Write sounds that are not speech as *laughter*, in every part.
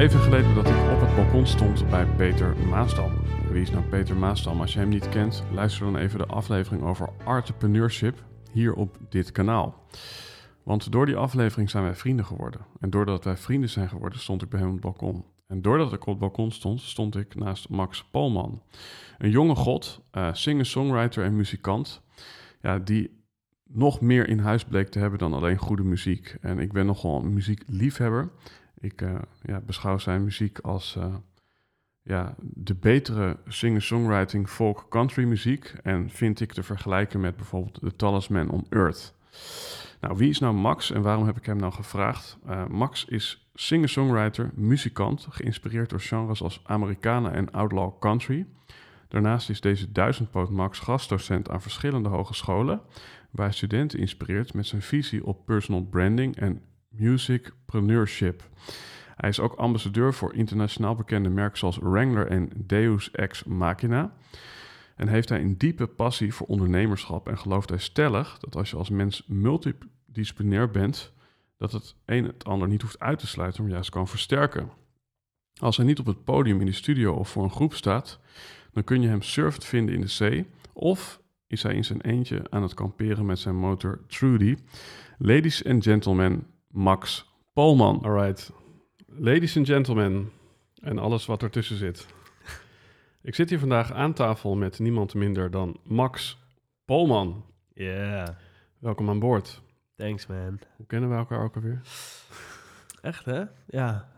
Even geleden dat ik op het balkon stond bij Peter Maasdam. Wie is nou Peter Maasdam? Als je hem niet kent, luister dan even de aflevering over entrepreneurship hier op dit kanaal. Want door die aflevering zijn wij vrienden geworden. En doordat wij vrienden zijn geworden, stond ik bij hem op het balkon. En doordat ik op het balkon stond, stond ik naast Max Polman. Een jonge god, uh, singer-songwriter en muzikant. Ja, die nog meer in huis bleek te hebben dan alleen goede muziek. En ik ben nogal een muziekliefhebber. Ik uh, ja, beschouw zijn muziek als uh, ja, de betere singer-songwriting folk country muziek. En vind ik te vergelijken met bijvoorbeeld The Talisman on Earth. Nou, wie is nou Max en waarom heb ik hem nou gevraagd? Uh, Max is singer-songwriter, muzikant, geïnspireerd door genres als Americana en Outlaw Country. Daarnaast is deze duizendpoot Max gastdocent aan verschillende hogescholen, waar hij studenten inspireert met zijn visie op personal branding en musicpreneurship. Hij is ook ambassadeur voor internationaal bekende merken zoals Wrangler en Deus Ex Machina. En heeft hij een diepe passie voor ondernemerschap en gelooft hij stellig dat als je als mens multidisciplinair bent, dat het een het ander niet hoeft uit te sluiten, maar juist kan versterken. Als hij niet op het podium in de studio of voor een groep staat, dan kun je hem surfend vinden in de zee, of is hij in zijn eentje aan het kamperen met zijn motor Trudy. Ladies and gentlemen, Max Polman. Alright. Ladies and gentlemen en alles wat ertussen zit. Ik zit hier vandaag aan tafel met niemand minder dan Max Polman. Ja, yeah. Welkom aan boord. thanks man. Hoe kennen we elkaar ook alweer? Echt hè? Ja,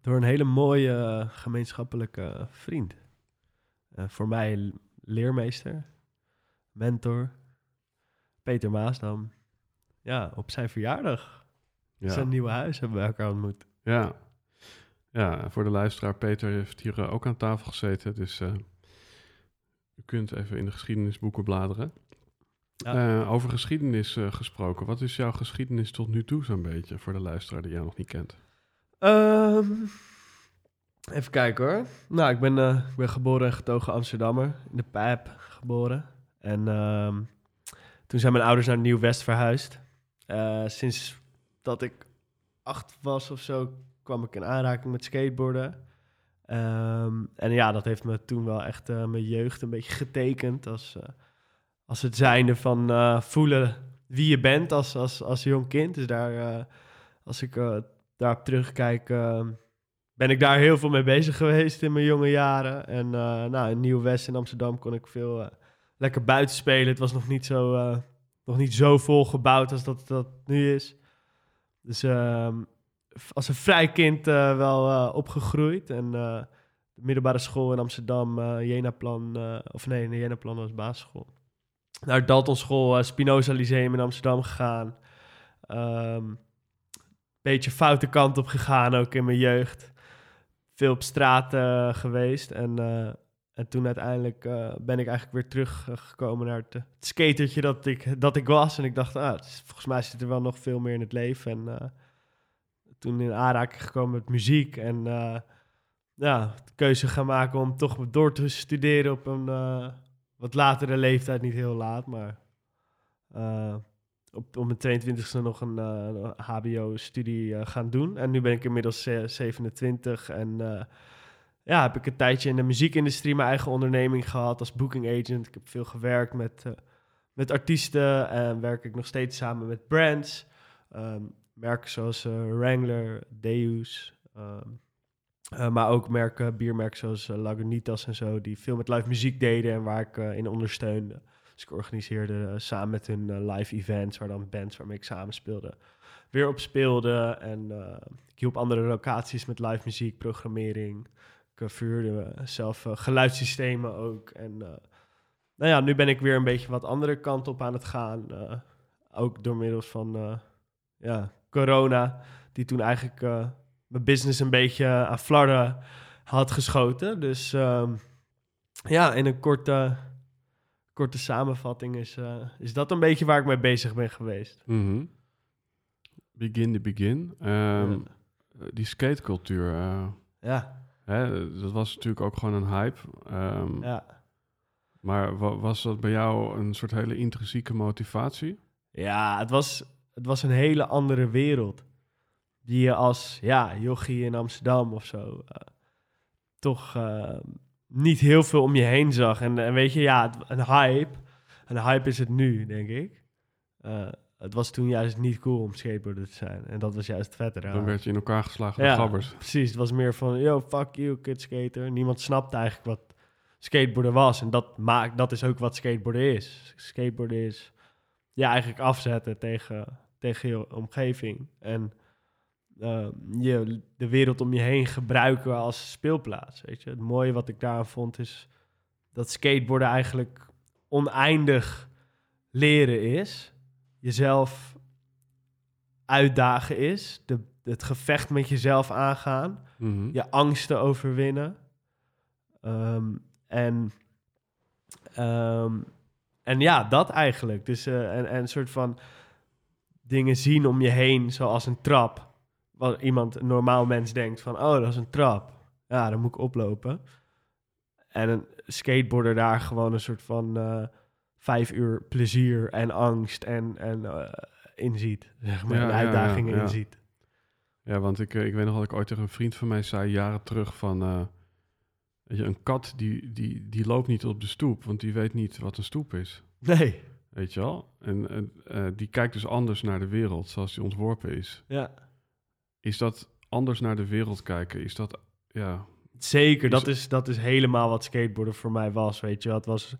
door een hele mooie uh, gemeenschappelijke vriend. Uh, voor mij leermeester, mentor, Peter Maasdam. Ja, op zijn verjaardag. Ja. Zijn nieuwe huis hebben we elkaar ontmoet. Ja. Ja, voor de luisteraar, Peter heeft hier uh, ook aan tafel gezeten. Dus uh, u kunt even in de geschiedenisboeken bladeren. Ja. Uh, over geschiedenis gesproken. Wat is jouw geschiedenis tot nu toe zo'n beetje voor de luisteraar die jij nog niet kent? Um, even kijken hoor. Nou, ik ben, ik ben geboren en getogen Amsterdammer. In de Pijp geboren. En um, toen zijn mijn ouders naar Nieuw-West verhuisd. sinds dat ik acht was of zo, kwam ik in aanraking met skateboarden. Um, en ja, dat heeft me toen wel echt uh, mijn jeugd een beetje getekend. Als, uh, als het zijnde van uh, voelen wie je bent als, als, als jong kind. Dus daar, als ik daarop terugkijk, ben ik daar heel veel mee bezig geweest in mijn jonge jaren. En nou, in Nieuw-West in Amsterdam kon ik veel lekker buiten spelen. Het was nog niet zo, nog niet zo vol gebouwd als dat, dat nu is. Dus um, als een vrij kind uh, wel uh, opgegroeid. En uh, de middelbare school in Amsterdam, Jenaplan, of nee, Jenaplan was basisschool. Naar Dalton School, Spinoza Lyceum in Amsterdam gegaan. Um, beetje foute kant op gegaan, ook in mijn jeugd. Veel op straat geweest. En, en toen uiteindelijk ben ik eigenlijk weer teruggekomen naar het, het, skatertje dat ik, dat ik was. En ik dacht, ah, is, volgens mij zit er wel nog veel meer in het leven. En toen in aanraking gekomen met muziek. En ja, de keuze gaan maken om toch door te studeren op een wat latere leeftijd. Niet heel laat, maar op, op mijn 22e nog een HBO-studie gaan doen. En nu ben ik inmiddels 27 en ja, heb ik een tijdje in de muziekindustrie mijn eigen onderneming gehad als booking agent. Ik heb veel gewerkt met, met artiesten en werk ik nog steeds samen met brands. Um, merken zoals Wrangler, Deus. Ehm, maar ook merken, biermerken zoals Lagunitas en zo, die veel met live muziek deden en waar ik in ondersteunde. Dus ik organiseerde samen met hun live events, waar dan bands waarmee ik samen speelde, weer op speelde. En ik hielp andere locaties met live muziek, programmering. Ik vuurde zelf geluidssystemen ook. En nou ja, nu ben ik weer een beetje wat andere kant op aan het gaan. Ook door middels van ja, corona, die toen eigenlijk mijn business een beetje aan flarden had geschoten. Dus um, ja, in een korte, korte samenvatting is, is dat een beetje waar ik mee bezig ben geweest. Mm -hmm. Begin the begin. Um, ja. Die skatecultuur. ja. Hè, dat was natuurlijk ook gewoon een hype. Um, ja. Maar was dat bij jou een soort hele intrinsieke motivatie? Ja, het was, het was een hele andere wereld. Die je als ja, jochie in Amsterdam of zo uh, toch uh, niet heel veel om je heen zag. En, en weet je, ja, een hype. Een hype is het nu, denk ik. Uh, het was toen juist niet cool om skateboarder te zijn. En dat was juist vetter. Dan werd je in elkaar geslagen door gabbers. precies. Het was meer van, yo, fuck you, kid skater. Niemand snapte eigenlijk wat skateboarden was. En dat, maakt, dat is ook wat skateboarden is. Skateboarden is ja, eigenlijk afzetten tegen, tegen je omgeving. En uh, je, de wereld om je heen gebruiken als speelplaats. Weet je? Het mooie wat ik daaraan vond is dat skateboarden eigenlijk oneindig leren is. Jezelf uitdagen is. De, het gevecht met jezelf aangaan. Mhm. Je angsten overwinnen. Um, en, um, en ja, dat eigenlijk. Dus uh, en, en een soort van dingen zien om je heen, zoals een trap. Wat iemand, een normaal mens, denkt van, oh, dat is een trap. Ja, dan moet ik oplopen. En een skateboarder daar gewoon een soort van uh, vijf uur plezier en angst en, en uh, inziet. Zeg maar, ja, uitdagingen ja, ja, inziet. Ja, want ik, ik weet nog dat ik ooit tegen een vriend van mij zei, jaren terug, van Weet je, een kat die, die, die loopt niet op de stoep, want die weet niet wat een stoep is. Nee. Weet je wel? En, en uh, die kijkt dus anders naar de wereld zoals die ontworpen is. Ja. Is dat anders naar de wereld kijken? Is dat, ja... Zeker, is dat, is, dat is helemaal wat skateboarden voor mij was, weet je Het was,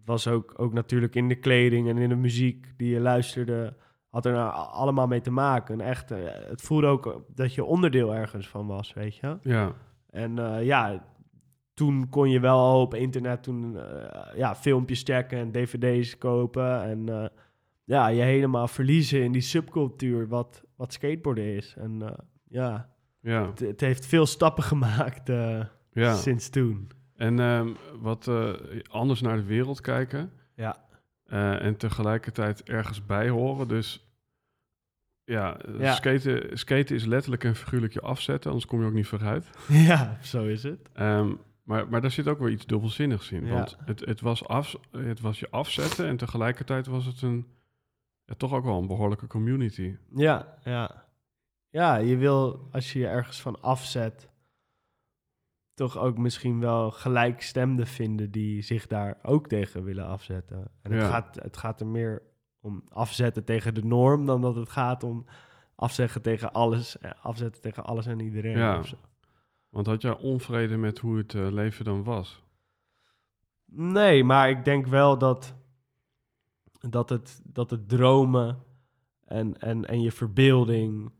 het was ook, ook natuurlijk in de kleding en in de muziek die je luisterde... had er nou allemaal mee te maken. Echt, uh, het voelde ook dat je onderdeel ergens van was, weet je Ja. En uh, ja, toen kon je wel al op internet toen, uh, ja, filmpjes checken en dvd's kopen. En uh, ja, je helemaal verliezen in die subcultuur wat, wat skateboarden is. En ja, ja. het heeft veel stappen *laughs* gemaakt ja. sinds toen. En um, wat anders naar de wereld kijken. Ja. en tegelijkertijd ergens bij horen. Dus ja, ja. Skaten, skaten is letterlijk en figuurlijk je afzetten, anders kom je ook niet vooruit. *laughs* Ja, zo is het. Um, maar, maar daar zit ook weer iets dubbelzinnigs in. Want het, het, was af, het was je afzetten en tegelijkertijd was het een, ja, toch ook wel een behoorlijke community. Ja, ja. Ja, je wil als je je ergens van afzet, toch ook misschien wel gelijkstemden vinden die zich daar ook tegen willen afzetten. En het, gaat, het gaat er meer om afzetten tegen de norm dan dat het gaat om afzeggen tegen alles, eh, afzetten tegen alles en iedereen. Ja. Want had jij onvrede met hoe het uh, leven dan was? Nee, maar ik denk wel dat, dat, het, dat het dromen en, en, en je verbeelding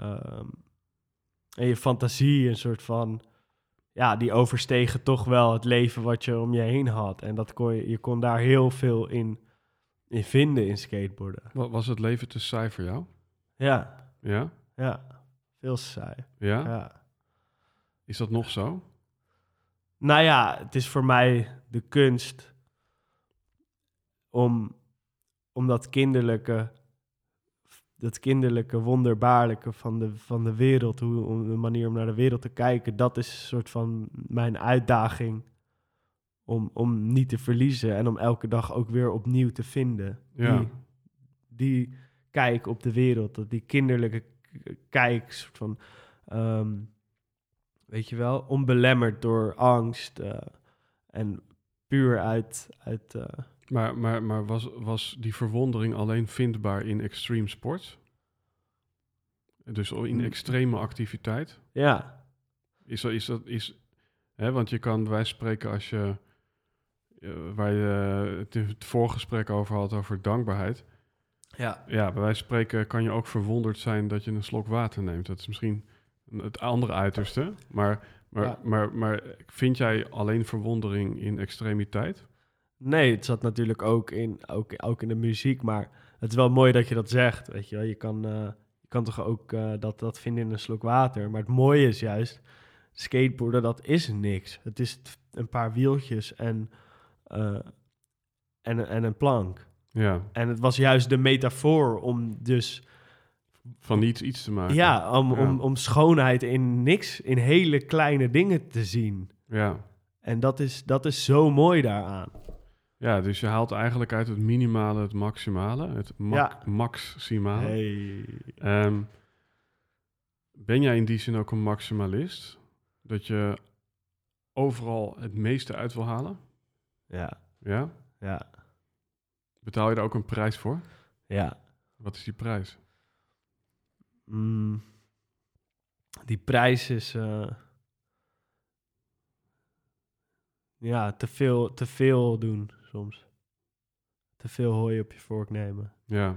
um, en je fantasie een soort van... Ja, die overstegen toch wel het leven wat je om je heen had. En dat kon je, je kon daar heel veel in, in vinden in skateboarden. Wat, was het leven te saai voor jou? Ja. Ja? Ja, veel saai. Ja? Ja. Is dat nog zo? Nou ja, het is voor mij de kunst om, om dat kinderlijke, dat kinderlijke, wonderbaarlijke van de, van de wereld, hoe, de manier om naar de wereld te kijken, dat is een soort van mijn uitdaging om, om niet te verliezen en om elke dag ook weer opnieuw te vinden. Ja. Die, die kijk op de wereld, dat die kinderlijke kijk, soort van. Um, Weet je wel, onbelemmerd door angst uh, en puur uit. uit uh... Maar, maar, maar was, was die verwondering alleen vindbaar in extreme sports? Dus in Mm. extreme activiteit. Ja, Is dat, is dat, is, hè, want je kan bij spreken als je, eh, waar je het voorgesprek over had, over dankbaarheid. ja. Ja, bij wijze van spreken kan je ook verwonderd zijn dat je een slok water neemt. Dat is misschien het andere uiterste. Maar, maar, Ja. maar, maar vind jij alleen verwondering in extremiteit? Nee, het zat natuurlijk ook in, ook, ook in de muziek, maar het is wel mooi dat je dat zegt, weet je wel. Je kan, eh, je kan toch ook eh, dat, dat vinden in een slok water. Maar het mooie is juist, skateboarden, dat is niks. Het is een paar wieltjes en, eh, en, en een plank. Ja, En het was juist de metafoor om dus, van niets iets te maken. ja, om, Ja. Om, om schoonheid in niks, in hele kleine dingen te zien. Ja. En dat is, dat is zo mooi daaraan. Ja, dus je haalt eigenlijk uit het minimale het maximale, het ma Ja. maximale. Hey. Ehm, ben jij in die zin ook een maximalist? Dat je overal het meeste uit wil halen? Ja, Ja? ja, Betaal je daar ook een prijs voor? ja. Wat is die prijs? Mm. Die prijs is. eh, ja, te veel, te veel doen soms. Te veel hooi op je vork nemen. Ja.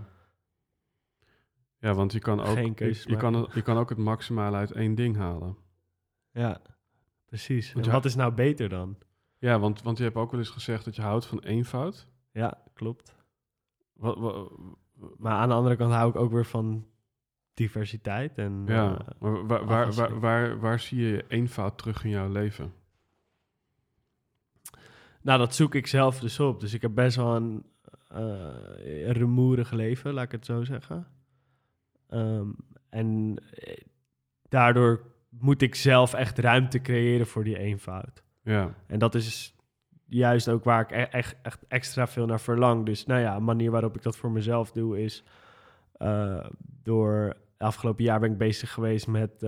Ja, want je kan ook, Geen je, kan, je kan ook het maximale uit één ding halen. Ja, precies. Want En wat is nou beter dan? Ja, want, want je hebt ook wel eens gezegd dat je houdt van eenvoud. Ja, klopt. Wat, wat, Maar aan de andere kant hou ik ook weer van diversiteit. En, ja, eh, maar waar, waar, waar, waar, waar zie je eenvoud terug in jouw leven? Nou, dat zoek ik zelf dus op. Dus ik heb best wel een eh rumoerig leven, laat ik het zo zeggen. Ehm, en eh, daardoor moet ik zelf echt ruimte creëren voor die eenvoud. Ja, En dat is juist ook waar ik e- echt, echt extra veel naar verlang. Dus nou ja, een manier waarop ik dat voor mezelf doe is eh, door afgelopen jaar ben ik bezig geweest met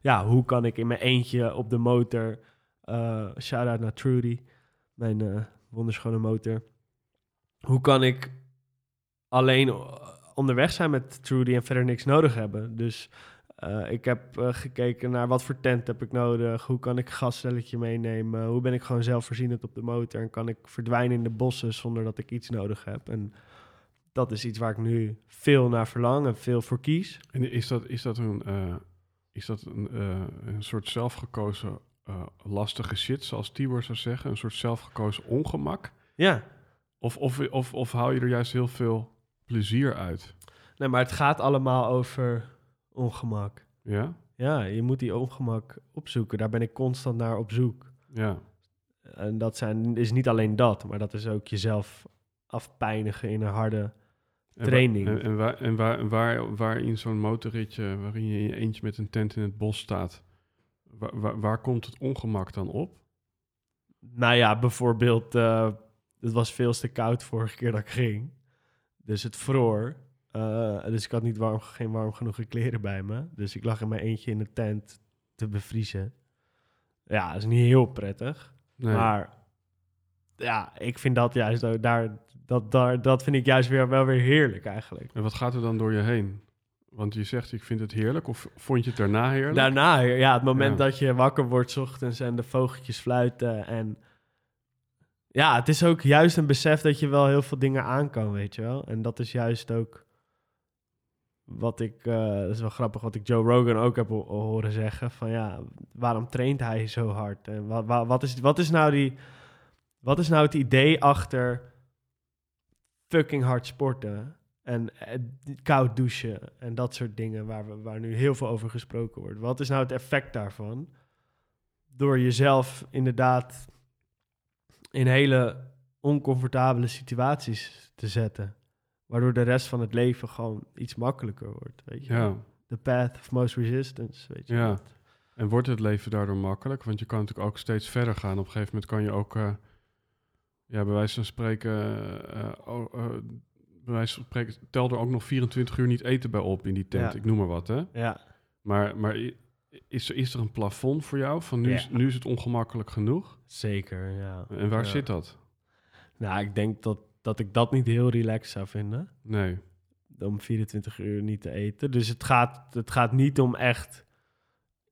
ja, hoe kan ik in mijn eentje op de motor. eh shout out naar Trudy, mijn eh wonderschone motor. Hoe kan ik alleen o- onderweg zijn met Trudy en verder niks nodig hebben? Dus eh, ik heb eh, gekeken naar wat voor tent heb ik nodig, hoe kan ik een gasstelletje meenemen, hoe ben ik gewoon zelfvoorzienend op de motor en kan ik verdwijnen in de bossen zonder dat ik iets nodig heb. En dat is iets waar ik nu veel naar verlang en veel voor kies. en is dat, is dat een, eh, is dat een, eh, een soort zelfgekozen eh, lastige shit, zoals Tibor zou zeggen? Een soort zelfgekozen ongemak? Ja, Of, of, of, of haal je er juist heel veel plezier uit? nee, maar het gaat allemaal over ongemak. Ja? Ja, je moet die ongemak opzoeken. Daar ben ik constant naar op zoek. Ja. En dat zijn, is niet alleen dat, maar dat is ook jezelf afpijnigen in een harde Training. En, en, waar, en waar, waar, waar in zo'n motorritje, waarin je in je eentje met een tent in het bos staat, waar, komt het ongemak dan op? Nou ja, bijvoorbeeld, eh, het was veel te koud vorige keer dat ik ging. Dus het vroor. Eh, dus ik had niet warm, geen warm genoeg kleren bij me. Dus ik lag in mijn eentje in de tent te bevriezen. Ja, dat is niet heel prettig. Nee. Maar ja, ik vind dat juist daar, dat, daar, dat vind ik juist weer, wel weer heerlijk eigenlijk. En wat gaat er dan door je heen? Want je zegt, ik vind het heerlijk, of vond je het daarna heerlijk? Daarna, ja, het moment Ja. dat je wakker wordt ochtends en de vogeltjes fluiten. En ja, het is ook juist een besef dat je wel heel veel dingen aan kan, weet je wel. En dat is juist ook wat ik, eh, dat is wel grappig, wat ik Joe Rogan ook heb ho- horen zeggen. Van ja, waarom traint hij zo hard? En wat, wat, wat, is, wat, is nou die, wat is nou het idee achter fucking hard sporten? En eh, koud douchen en dat soort dingen waar, we, waar nu heel veel over gesproken wordt. Wat is nou het effect daarvan? Door jezelf inderdaad in hele oncomfortabele situaties te zetten. Waardoor de rest van het leven gewoon iets makkelijker wordt. Weet je? Ja, The path of most resistance. Weet je Ja. en wordt het leven daardoor makkelijk? Want je kan natuurlijk ook steeds verder gaan. Op een gegeven moment kan je ook, eh, ja, bij wijze van spreken, eh, bij wijze van spreken, tel er ook nog 24 uur niet eten bij op in die tent. Ja. Ik noem maar wat, hè? Ja. Maar, maar is, er- is er een plafond voor jou? Van nu, is, nu is het ongemakkelijk genoeg? Zeker, ja. En waar Ja. zit dat? Nou, ik denk dat, dat ik dat niet heel relaxed zou vinden. Nee. om 24 uur niet te eten. Dus het gaat, het gaat niet om echt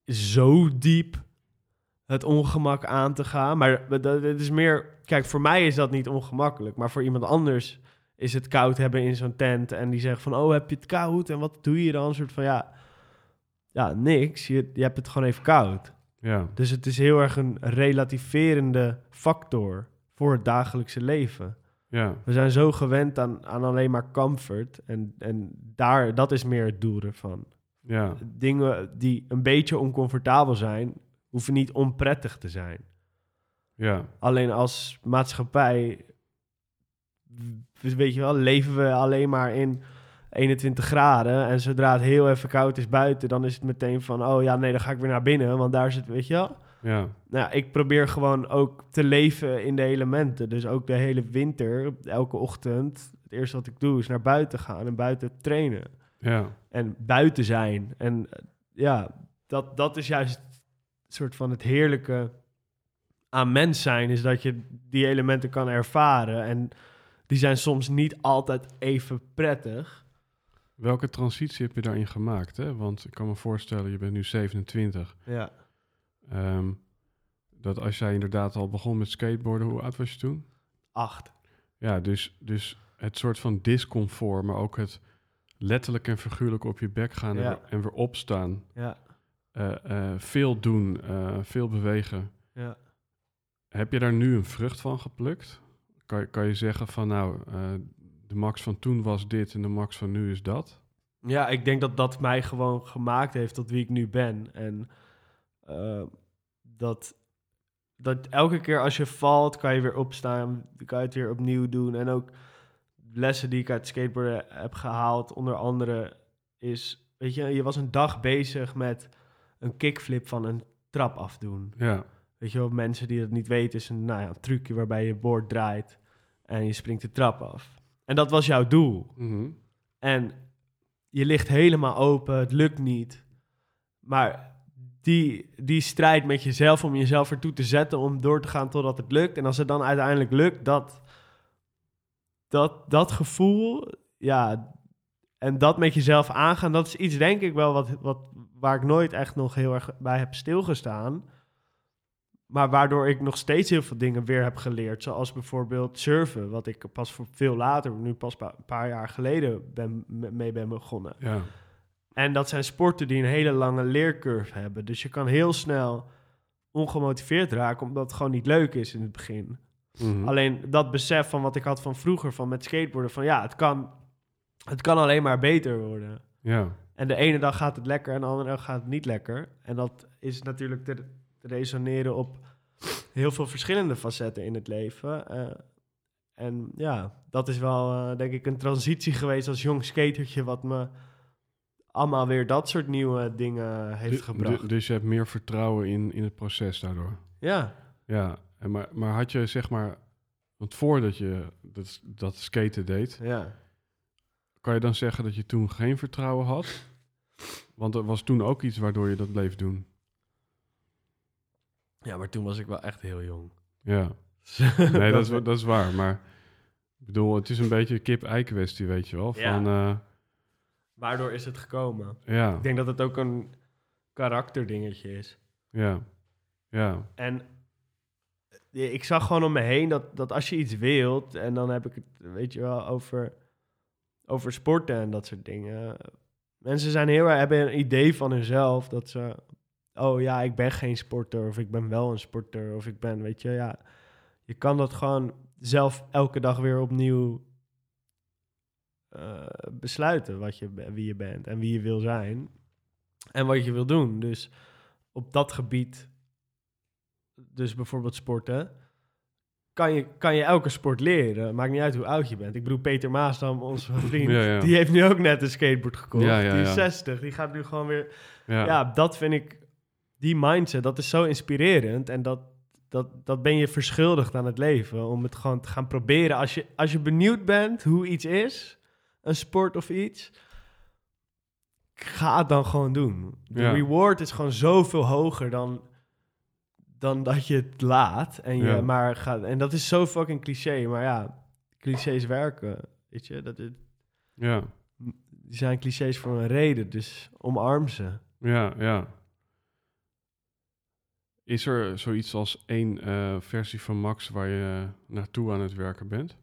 zo diep het ongemak aan te gaan. Maar dat, dat is meer... Kijk, voor mij is dat niet ongemakkelijk. Maar voor iemand anders is het koud hebben in zo'n tent. En die zegt van, oh, heb je het koud? En wat doe je dan? Een soort van, ja, ja niks. Je, je hebt het gewoon even koud. Ja, Dus het is heel erg een relativerende factor voor het dagelijkse leven. ja, We zijn zo gewend aan, aan alleen maar comfort. En, en daar, dat is meer het doel ervan. ja, Dingen die een beetje oncomfortabel zijn, hoeven niet onprettig te zijn. ja, Alleen als maatschappij, weet je wel, leven we alleen maar in 21 graden. En zodra het heel even koud is buiten, dan is het meteen van, oh ja, nee, dan ga ik weer naar binnen. Want daar zit, weet je wel. ja, Nou, ik probeer gewoon ook te leven in de elementen. Dus ook de hele winter, elke ochtend, het eerste wat ik doe is naar buiten gaan en buiten trainen. ja, En buiten zijn. En eh, ja, dat, dat is juist soort van het heerlijke aan mens zijn, is dat je die elementen kan ervaren. En die zijn soms niet altijd even prettig. Welke transitie heb je daarin gemaakt? Hè? Want ik kan me voorstellen, je bent nu 27. Ja, ehm, dat als jij inderdaad al begon met skateboarden, hoe oud was je toen? acht. Ja, dus, dus het soort van discomfort, maar ook het letterlijk en figuurlijk op je bek gaan en, Ja. weer, en weer opstaan. Ja, Eh, eh, veel doen, eh, veel bewegen. ja. Heb je daar nu een vrucht van geplukt? Kan, je- kan je zeggen van nou, eh, de max van toen was dit en de max van nu is dat? Ja, ik denk dat dat mij gewoon gemaakt heeft tot wie ik nu ben. En eh, dat, dat elke keer als je valt, kan je weer opstaan. Kan je het weer opnieuw doen. En ook lessen die ik uit skateboarden heb gehaald, onder andere, is... Weet je, je was een dag bezig met een kickflip van een trap afdoen. Ja, Weet je wel, mensen die dat niet weten, is een, nou ja, trucje waarbij je boord draait en je springt de trap af. En dat was jouw doel. Mhm. En je ligt helemaal open, het lukt niet. Maar die, die strijd met jezelf om jezelf ertoe te zetten om door te gaan totdat het lukt. En als het dan uiteindelijk lukt, dat, dat, dat gevoel, ja, en dat met jezelf aangaan, dat is iets denk ik wel wat, wat, waar ik nooit echt nog heel erg bij heb stilgestaan. Maar waardoor ik nog steeds heel veel dingen weer heb geleerd. Zoals bijvoorbeeld surfen, wat ik pas voor veel later, nu pas pa- een paar jaar geleden ben, me- mee ben begonnen. ja, En dat zijn sporten die een hele lange leercurve hebben. Dus je kan heel snel ongemotiveerd raken, omdat het gewoon niet leuk is in het begin. Mhm. Alleen dat besef van wat ik had van vroeger, van met skateboarden, van ja, het kan, het kan alleen maar beter worden. ja, En de ene dag gaat het lekker en de andere dag gaat het niet lekker. En dat is natuurlijk te resoneren op heel veel verschillende facetten in het leven. Eh, en ja, dat is wel, eh, denk ik, een transitie geweest als jong skatertje... wat me allemaal weer dat soort nieuwe dingen heeft Du- gebracht. du- dus je hebt meer vertrouwen in, in het proces daardoor. ja, Ja, en maar, maar had je zeg maar, want voordat je dat, dat skaten deed, ja. kan je dan zeggen dat je toen geen vertrouwen had? Want er was toen ook iets waardoor je dat bleef doen. Ja, maar toen was ik wel echt heel jong. Ja, *laughs* nee, dat is, *laughs* dat is waar. Maar ik bedoel, het is een beetje een kip-ei kwestie, weet je wel. Ja. Van, eh, Waardoor is het gekomen? ja, Ik denk dat het ook een karakterdingetje is. ja, ja, En eh, ik zag gewoon om me heen dat, dat als je iets wilt, en dan heb ik het, weet je wel, over, over sporten en dat soort dingen. Mensen zijn heel erg, hebben een idee van hunzelf dat ze, oh ja, ik ben geen sporter, of ik ben wel een sporter, of ik ben, weet je, ja. Je kan dat gewoon zelf elke dag weer opnieuw eh, besluiten wat je, wie je bent en wie je wil zijn en wat je wil doen. Dus op dat gebied dus bijvoorbeeld sporten, kan je, kan je elke sport leren. Maakt niet uit hoe oud je bent. Ik bedoel, Peter Maasdam, onze *laughs* vriend, Ja, ja. die heeft nu ook net een skateboard gekocht. Ja, die is ja. 60, die gaat nu gewoon weer... Ja. dat vind ik, die mindset, dat is zo inspirerend. En dat, dat, dat ben je verschuldigd aan het leven. Om het gewoon te gaan proberen. Als je, als je benieuwd bent hoe iets is, een sport of iets, ga het dan gewoon doen. De Ja. reward is gewoon zoveel hoger dan, dan dat je het laat. En, je Ja. maar gaat, en dat is zo fucking cliché. Maar ja, clichés werken. Weet je, dat is, ja. die zijn clichés voor een reden, dus omarm ze. Ja, ja. Is er zoiets als één eh, versie van Max waar je naartoe aan het werken bent?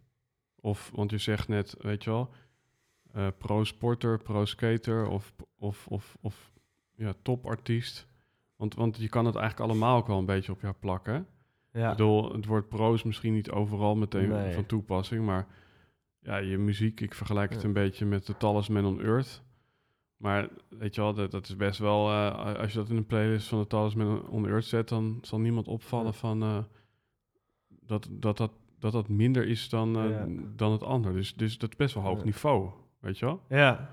Of, want je zegt net, weet je wel, eh, pro-sporter, pro-skater of, of, of, of ja, topartiest. Want, want je kan het eigenlijk allemaal ook wel een beetje op jou plakken. Ja, Ik bedoel, het woord pro is misschien niet overal meteen Nee. van toepassing, maar ja, je muziek, ik vergelijk het Ja. een beetje met de Talisman on Earth. Maar weet je wel, dat, dat is best wel, eh, als je dat in een playlist van de Talisman Earth zet, dan zal niemand opvallen van eh, dat, dat, dat, dat dat minder is dan, eh, Ja. dan het ander. Dus, dus dat is best wel hoog niveau, weet je wel? ja.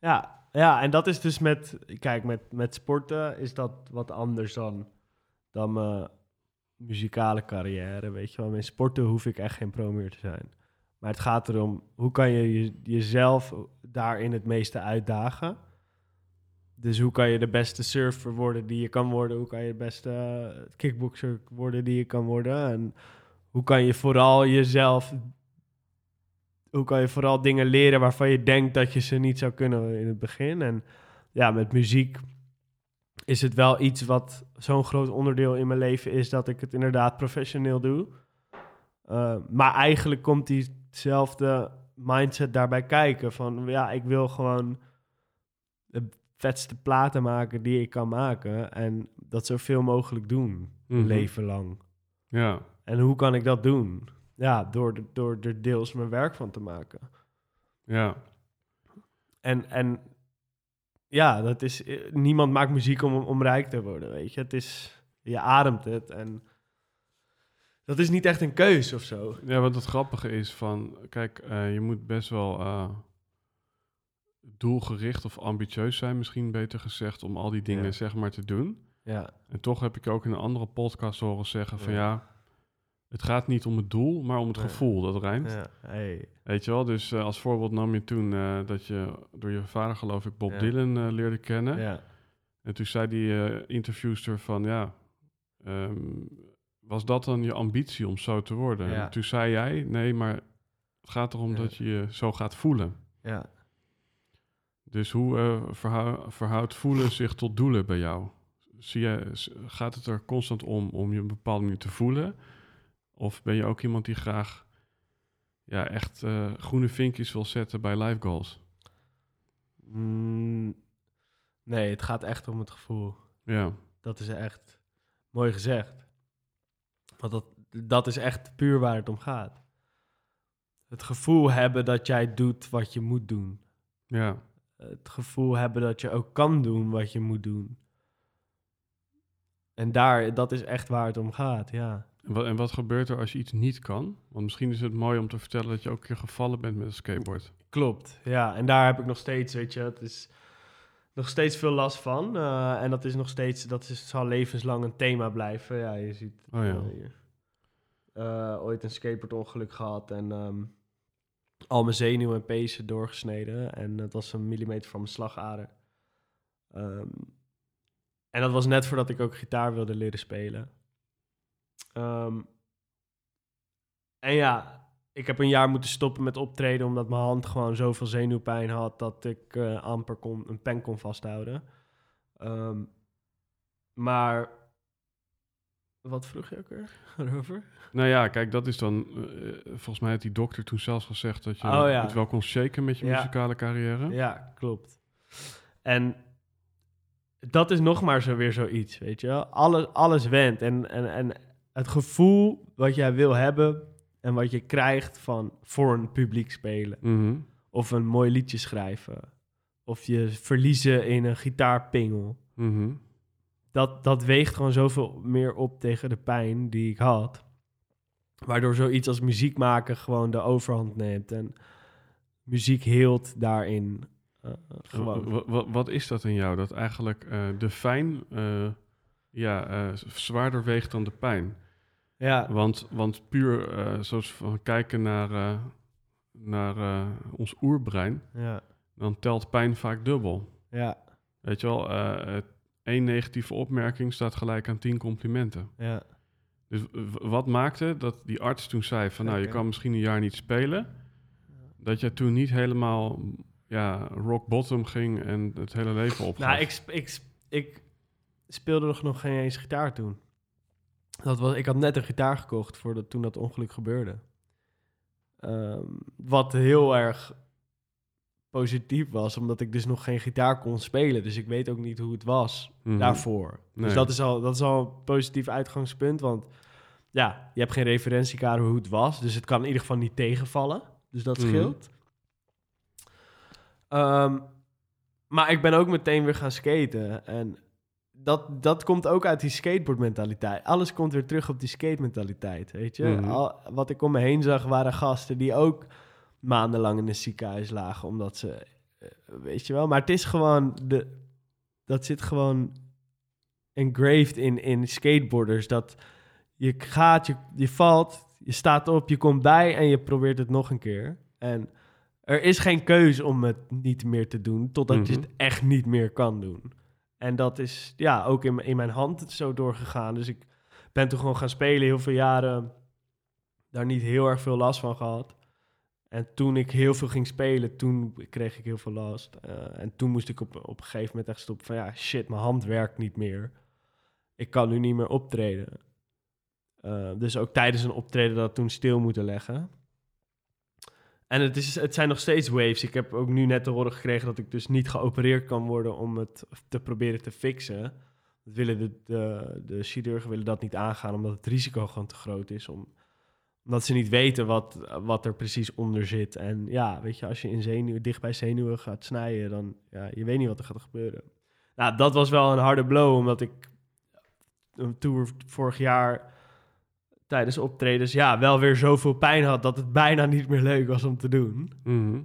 Ja, ja, en dat is dus met... Kijk, met, met sporten is dat wat anders dan, dan mijn muzikale carrière, weet je wel. Met sporten hoef ik echt geen pro meer te zijn. Maar het gaat erom, hoe kan je, je jezelf daarin het meeste uitdagen? Dus hoe kan je de beste surfer worden die je kan worden? Hoe kan je de beste eh, kickboxer worden die je kan worden? En hoe kan je vooral jezelf... Hoe kan je vooral dingen leren waarvan je denkt dat je ze niet zou kunnen in het begin? En ja, met muziek is het wel iets wat zo'n groot onderdeel in mijn leven is... dat ik het inderdaad professioneel doe. Uh, maar eigenlijk komt diezelfde mindset daarbij kijken. Van ja, ik wil gewoon de vetste platen maken die ik kan maken. En dat zoveel mogelijk doen, Mhm. leven lang. Ja, En hoe kan ik dat doen? Ja, door, de- door er deels mijn werk van te maken. ja, En, en ja, dat is, eh, niemand maakt muziek om, om rijk te worden, weet je. Het is, je ademt het en dat is niet echt een keus of zo. Ja, wat het grappige is van, kijk, eh, je moet best wel eh, doelgericht of ambitieus zijn, misschien beter gezegd, om al die dingen Ja. zeg maar te doen. Ja, En toch heb ik ook in een andere podcast horen zeggen van Ja. ja, het gaat niet om het doel, maar om het gevoel, dat rijmt. ja, hey. Weet je wel, dus eh, als voorbeeld nam je toen dat je door je vader geloof ik Bob. Dylan leerde kennen. ja, En toen zei die interviewster van ja, ehm, was dat dan je ambitie om zo te worden? Ja. En toen zei jij, nee, maar het gaat erom Ja. dat je je zo gaat voelen. ja. Dus hoe verhou- verhoudt voelen zich tot doelen bij jou? Zie je, gaat het er constant om om je een bepaalde manier te voelen? Of ben je ook iemand die graag ja, echt eh, groene vinkjes wil zetten bij life goals? Mm, nee, het gaat echt om het gevoel. Ja, Dat is echt mooi gezegd. Want dat, dat is echt puur waar het om gaat. Het gevoel hebben dat jij doet wat je moet doen. ja, Het gevoel hebben dat je ook kan doen wat je moet doen. En daar, dat is echt waar het om gaat, ja. En wat, en wat gebeurt er als je iets niet kan? Want misschien is het mooi om te vertellen dat je ook een keer gevallen bent met een skateboard. Klopt, ja. En daar heb ik nog steeds, weet je, het is nog steeds veel last van. Eh, en dat is nog steeds, dat is, zal levenslang een thema blijven. Ja, je ziet Oh ja. eh. Eh, ooit een skateboardongeluk gehad en ehm, al mijn zenuwen en pezen doorgesneden. En het was een millimeter van mijn slagader. Ehm, en dat was net voordat ik ook gitaar wilde leren spelen. Ehm, en ja, ik heb een jaar moeten stoppen met optreden omdat mijn hand gewoon zoveel zenuwpijn had dat ik eh, amper kon, een pen kon vasthouden. Ehm, maar wat vroeg je ook *laughs* erover? Nou ja, kijk, dat is dan... eh, volgens mij heeft die dokter toen zelfs gezegd dat je Oh ja. het wel kon shaken met je Ja. muzikale carrière. Ja, klopt. En dat is nog maar zo weer zoiets, weet je wel. Alles, alles went. En, en, en het gevoel wat jij wil hebben en wat je krijgt van voor een publiek spelen. Mhm. Of een mooi liedje schrijven. Of je verliezen in een gitaarpingel. Mhm. Dat, dat weegt gewoon zoveel meer op tegen de pijn die ik had. Waardoor zoiets als muziek maken gewoon de overhand neemt. En muziek heelt daarin. eh, gewoon. Wa- wa- wat is dat in jou? Dat eigenlijk eh, de fijn eh, ja, eh, zwaarder weegt dan de pijn. Ja, Want, want puur eh, zoals we kijken naar, eh, naar eh, ons oerbrein, ja, dan telt pijn vaak dubbel. ja, Weet je wel, één negatieve opmerking staat gelijk aan tien complimenten. ja. Dus wat maakte dat die arts toen zei van, nou, je kan misschien een jaar niet spelen, dat jij toen niet helemaal ja, rock bottom ging en het hele leven opgaf. Nou, ik, ik, ik speelde nog, nog geen eens gitaar toen. Dat was, ik had net een gitaar gekocht voordat toen dat ongeluk gebeurde. Ehm, wat heel erg positief was, omdat ik dus nog geen gitaar kon spelen. Dus ik weet ook niet hoe het was Mhm. daarvoor. Nee. Dus dat is, al, dat is al een positief uitgangspunt. Want ja, je hebt geen referentiekader hoe het was. Dus het kan in ieder geval niet tegenvallen. Dus dat Mhm. scheelt. Ehm, maar ik ben ook meteen weer gaan skaten. En dat, dat komt ook uit die skateboardmentaliteit. Alles komt weer terug op die skate-mentaliteit, weet je. Mhm. Al, wat ik om me heen zag waren gasten die ook maandenlang in het ziekenhuis lagen... omdat ze, eh, weet je wel... Maar het is gewoon... De, dat zit gewoon engraved in, in skateboarders. Dat je gaat, je, je valt, je staat op, je komt bij en je probeert het nog een keer. En er is geen keuze om het niet meer te doen, totdat je Mhm. het echt niet meer kan doen. En dat is ja, ook in, in mijn hand zo doorgegaan. Dus ik ben toen gewoon gaan spelen, heel veel jaren daar niet heel erg veel last van gehad. En toen ik heel veel ging spelen, toen kreeg ik heel veel last. Eh, en toen moest ik op, op een gegeven moment echt stoppen van... ja, shit, mijn hand werkt niet meer. Ik kan nu niet meer optreden. Eh, dus ook tijdens een optreden dat toen stil moeten leggen. En het, is, het zijn nog steeds waves. Ik heb ook nu net te horen gekregen dat ik dus niet geopereerd kan worden... om het te proberen te fixen. Dat willen de, de, de chirurgen willen dat niet aangaan... omdat het risico gewoon te groot is... om omdat ze niet weten wat, wat er precies onder zit. En ja, weet je, als je in zenuwen, dicht bij zenuwen gaat snijden, dan ja, je weet niet wat er gaat gebeuren. Nou, dat was wel een harde blow, omdat ik een tour vorig jaar tijdens optredens, ja, wel weer zoveel pijn had dat het bijna niet meer leuk was om te doen. Mhm.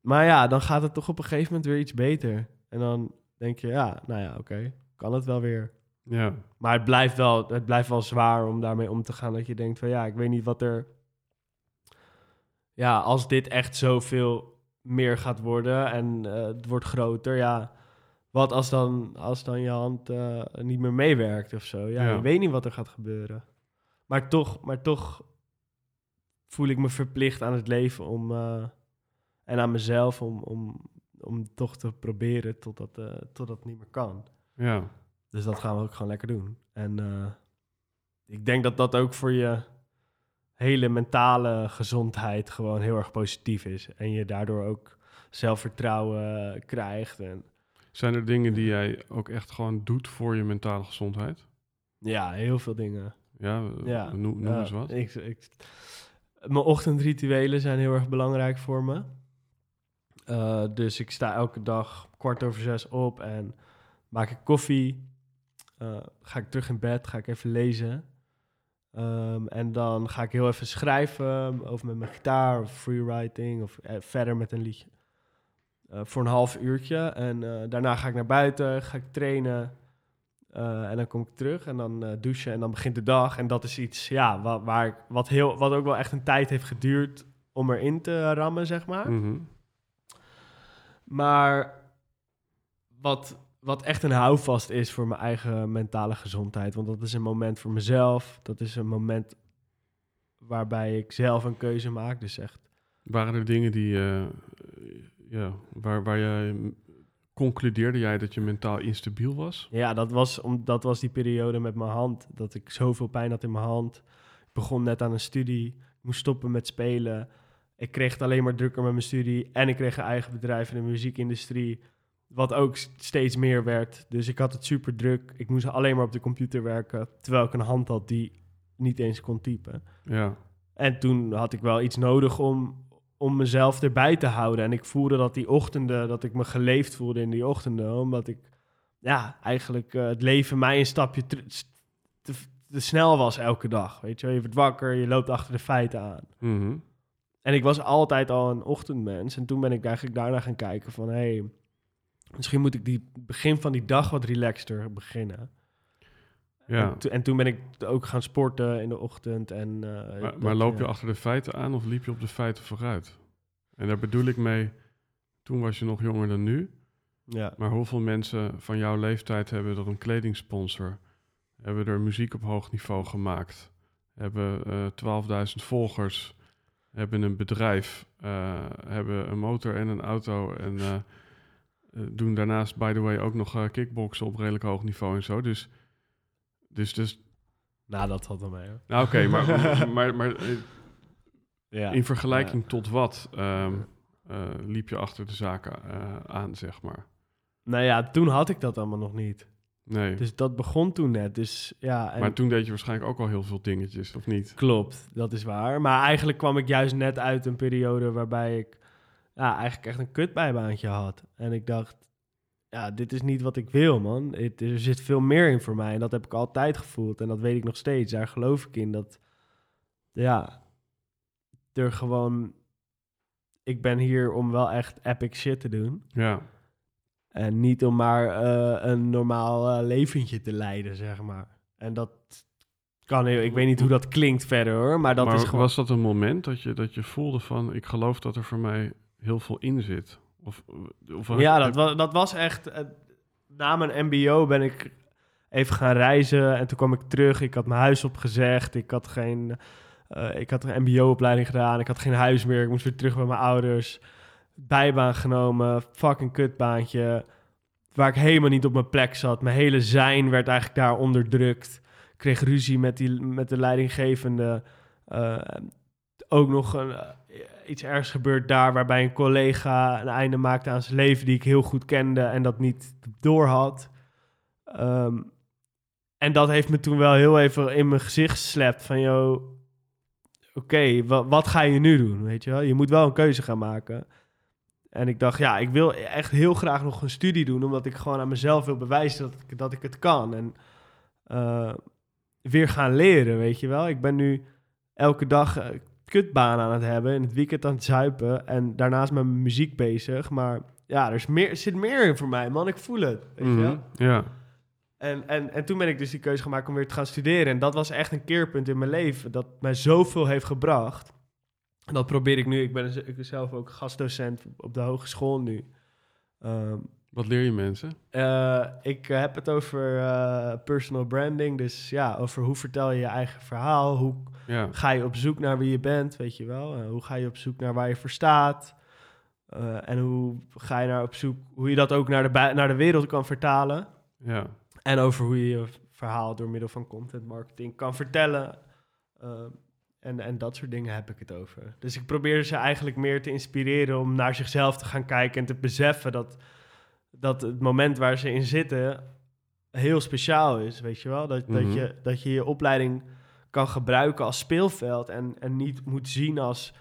Maar ja, dan gaat het toch op een gegeven moment weer iets beter. En dan denk je, ja, nou ja, oké, kan het wel weer. Ja, Maar het blijft, wel, het blijft wel zwaar om daarmee om te gaan. Dat je denkt van ja, ik weet niet wat er. Ja, als dit echt zoveel meer gaat worden en eh, het wordt groter, ja. Wat als dan, als dan je hand eh, niet meer meewerkt of zo? Ja, Ja. je weet niet wat er gaat gebeuren. Maar toch, maar toch voel ik me verplicht aan het leven om, eh, en aan mezelf om, om, om toch te proberen totdat, eh totdat het niet meer kan. ja. Dus dat gaan we ook gewoon lekker doen. En eh, ik denk dat dat ook voor je hele mentale gezondheid gewoon heel erg positief is. En je daardoor ook zelfvertrouwen krijgt. En Zijn er dingen die jij ook echt gewoon doet voor je mentale gezondheid? ja, heel veel dingen. Ja, Ja, noem, noem eens wat. Ik, ik, mijn ochtendrituelen zijn heel erg belangrijk voor me. Eh, dus ik sta elke dag kwart over zes op en maak ik koffie. Eh, ga ik terug in bed, ga ik even lezen. Ehm, en dan ga ik heel even schrijven over met mijn gitaar of freewriting of eh, verder met een liedje. Voor een half uurtje. En daarna ga ik naar buiten, ga ik trainen. Eh, en dan kom ik terug en dan eh, douchen en dan begint de dag. En dat is iets, ja, wat, waar wat, heel, wat ook wel echt een tijd heeft geduurd om erin te rammen, zeg maar. Mhm. Maar wat, wat echt een houvast is voor mijn eigen mentale gezondheid. Want dat is een moment voor mezelf. Dat is een moment waarbij ik zelf een keuze maak. Dus echt, Waren er dingen die, eh, ja, waar, waar jij concludeerde jij dat je mentaal instabiel was? ja, dat was, om, dat was die periode met mijn hand. Dat ik zoveel pijn had in mijn hand. Ik begon net aan een studie. Ik moest stoppen met spelen. Ik kreeg het alleen maar drukker met mijn studie. En ik kreeg een eigen bedrijf in de muziekindustrie. Wat ook steeds meer werd. Dus ik had het super druk. Ik moest alleen maar op de computer werken. Terwijl ik een hand had die niet eens kon typen. Ja, En toen had ik wel iets nodig om, om mezelf erbij te houden. En ik voelde dat die ochtenden, dat ik me geleefd voelde in die ochtenden. Omdat ik, ja, eigenlijk eh, het leven mij een stapje te, te, te snel was elke dag. Weet je, je wordt wakker, je loopt achter de feiten aan. Mhm. En ik was altijd al een ochtendmens. En toen ben ik eigenlijk daarna gaan kijken van... hé, hey, misschien moet ik die begin van die dag wat relaxter beginnen. Ja. En, to- en toen ben ik ook gaan sporten in de ochtend. En, eh, Maar, maar loop je achter de feiten aan of liep je op de feiten vooruit? En daar bedoel ik mee, toen was je nog jonger dan nu. Ja, Maar hoeveel mensen van jouw leeftijd hebben er een kledingsponsor? Hebben er muziek op hoog niveau gemaakt? Hebben eh 12.000 volgers? hebben een bedrijf, hebben een motor en een auto en doen daarnaast, by the way, ook nog kickboksen op redelijk hoog niveau en zo. Dus, dus, dus nou, dat valt wel mee. Nou, oké, maar, *laughs* maar, maar, ja. in vergelijking tot wat ehm, liep je achter de zaken aan, zeg maar? Nou ja, toen had ik dat allemaal nog niet. Nee. Dus dat begon toen net. Dus, ja, en... Maar toen deed je waarschijnlijk ook al heel veel dingetjes, of niet? Klopt, dat is waar. Maar eigenlijk kwam ik juist net uit een periode waarbij ik ja, eigenlijk echt een kutbijbaantje had. En ik dacht, ja, dit is niet wat ik wil, man. Het, er zit veel meer in voor mij. En dat heb ik altijd gevoeld. En dat weet ik nog steeds. Daar geloof ik in. Dat, ja, er gewoon... Ik ben hier om wel echt epic shit te doen. Ja. En niet om maar uh, een normaal uh, leventje te leiden, zeg maar. En dat kan heel, ik weet niet hoe dat klinkt verder hoor, maar dat maar is gewoon... was dat een moment dat je, dat je voelde van, ik geloof dat er voor mij heel veel in zit? Of, of ja, dat was, dat was echt... Uh, na mijn mbo ben ik even gaan reizen en toen kwam ik terug. Ik had mijn huis opgezegd, ik had geen... ik had een mbo-opleiding gedaan, ik had geen huis meer, ik moest weer terug bij mijn ouders bijbaan genomen, fucking kutbaantje, waar ik helemaal niet op mijn plek zat. Mijn hele zijn werd eigenlijk daar onderdrukt. Ik kreeg ruzie met, die, met de leidinggevende. Uh, ook nog een, iets ergs gebeurd daar, waarbij een collega een einde maakte aan zijn leven die ik heel goed kende en dat niet door had. Um, en dat heeft me toen wel heel even in mijn gezicht geslept van, joh, oké, wat, wat ga je nu doen, weet je wel? Je moet wel een keuze gaan maken. En ik dacht, ja, ik wil echt heel graag nog een studie doen, omdat ik gewoon aan mezelf wil bewijzen dat ik, dat ik het kan. En uh, weer gaan leren, weet je wel. Ik ben nu elke dag uh, kutbaan aan het hebben, in het weekend aan het zuipen en daarnaast met mijn muziek bezig. Maar ja, er, is meer, er zit meer in voor mij, man. Ik voel het, weet je wel. Mhm, ja. En, en, en toen ben ik dus die keuze gemaakt om weer te gaan studeren. En dat was echt een keerpunt in mijn leven, dat mij zoveel heeft gebracht dat probeer ik nu. Ik ben, ik zelf ook gastdocent op de hogeschool nu. Ehm, Wat leer je mensen? Uh, ik heb het over uh, personal branding. Dus ja, over hoe vertel je je eigen verhaal. Hoe ja. ga je op zoek naar wie je bent, weet je wel. Uh, hoe ga je op zoek naar waar je voor staat. en hoe ga je naar op zoek, hoe je dat ook naar de, naar de wereld kan vertalen. Ja. En over hoe je je verhaal door middel van content marketing kan vertellen. En, en dat soort dingen heb ik het over. Dus ik probeer ze eigenlijk meer te inspireren om naar zichzelf te gaan kijken en te beseffen dat, dat het moment waar ze in zitten heel speciaal is, weet je wel? Dat, dat, mhm. je, dat je je opleiding kan gebruiken als speelveld en, en niet moet zien als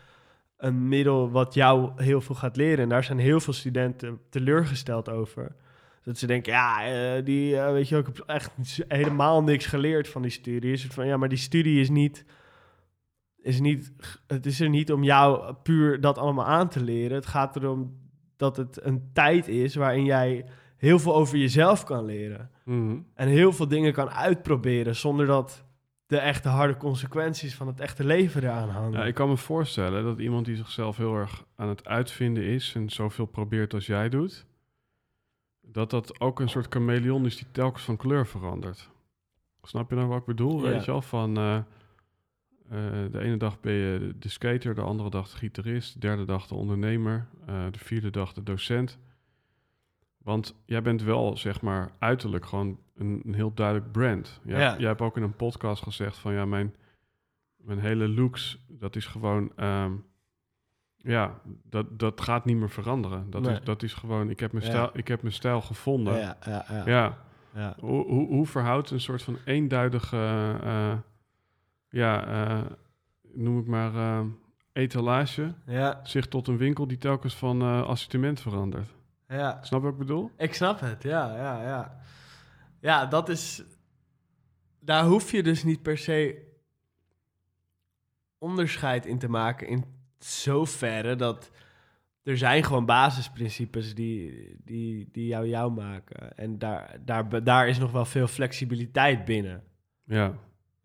een middel wat jou heel veel gaat leren. En daar zijn heel veel studenten teleurgesteld over. Dat ze denken, ja, uh, die, uh, weet je, ik heb echt helemaal niks geleerd van die studie. Is het van, ja, maar die studie is niet is niet, het is er niet om jou puur dat allemaal aan te leren. Het gaat erom dat het een tijd is waarin jij heel veel over jezelf kan leren. Mhm. En heel veel dingen kan uitproberen zonder dat de echte harde consequenties van het echte leven eraan hangen. Ja, ik kan me voorstellen dat iemand die zichzelf heel erg aan het uitvinden is en zoveel probeert als jij doet, dat dat ook een soort chameleon is die telkens van kleur verandert. Snap je nou wat ik bedoel? Weet je wel, van... Uh, eh, de ene dag ben je de skater, de andere dag de gitarist, de derde dag de ondernemer, uh, de vierde dag de docent. Want jij bent wel, zeg maar, uiterlijk gewoon een, een heel duidelijk brand. Jij, ja. jij hebt ook in een podcast gezegd van ja, mijn, mijn hele looks, dat is gewoon, um, ja, dat, dat gaat niet meer veranderen. Dat, is, dat is gewoon, ik heb mijn, stijl, ik heb mijn stijl gevonden. Ja, ja, ja. ja. ja. Hoe, hoe, hoe verhoudt een soort van eenduidige... Uh, ja, uh, noem ik maar uh, etalage, ja. zich tot een winkel die telkens van uh, assortiment verandert. Ja. Snap je wat ik bedoel? Ik snap het, ja, ja, ja. Ja, dat is... Daar hoef je dus niet per se onderscheid in te maken in zoverre dat er zijn gewoon basisprincipes die, die, die jou jou maken. En daar, daar, daar is nog wel veel flexibiliteit binnen. Ja.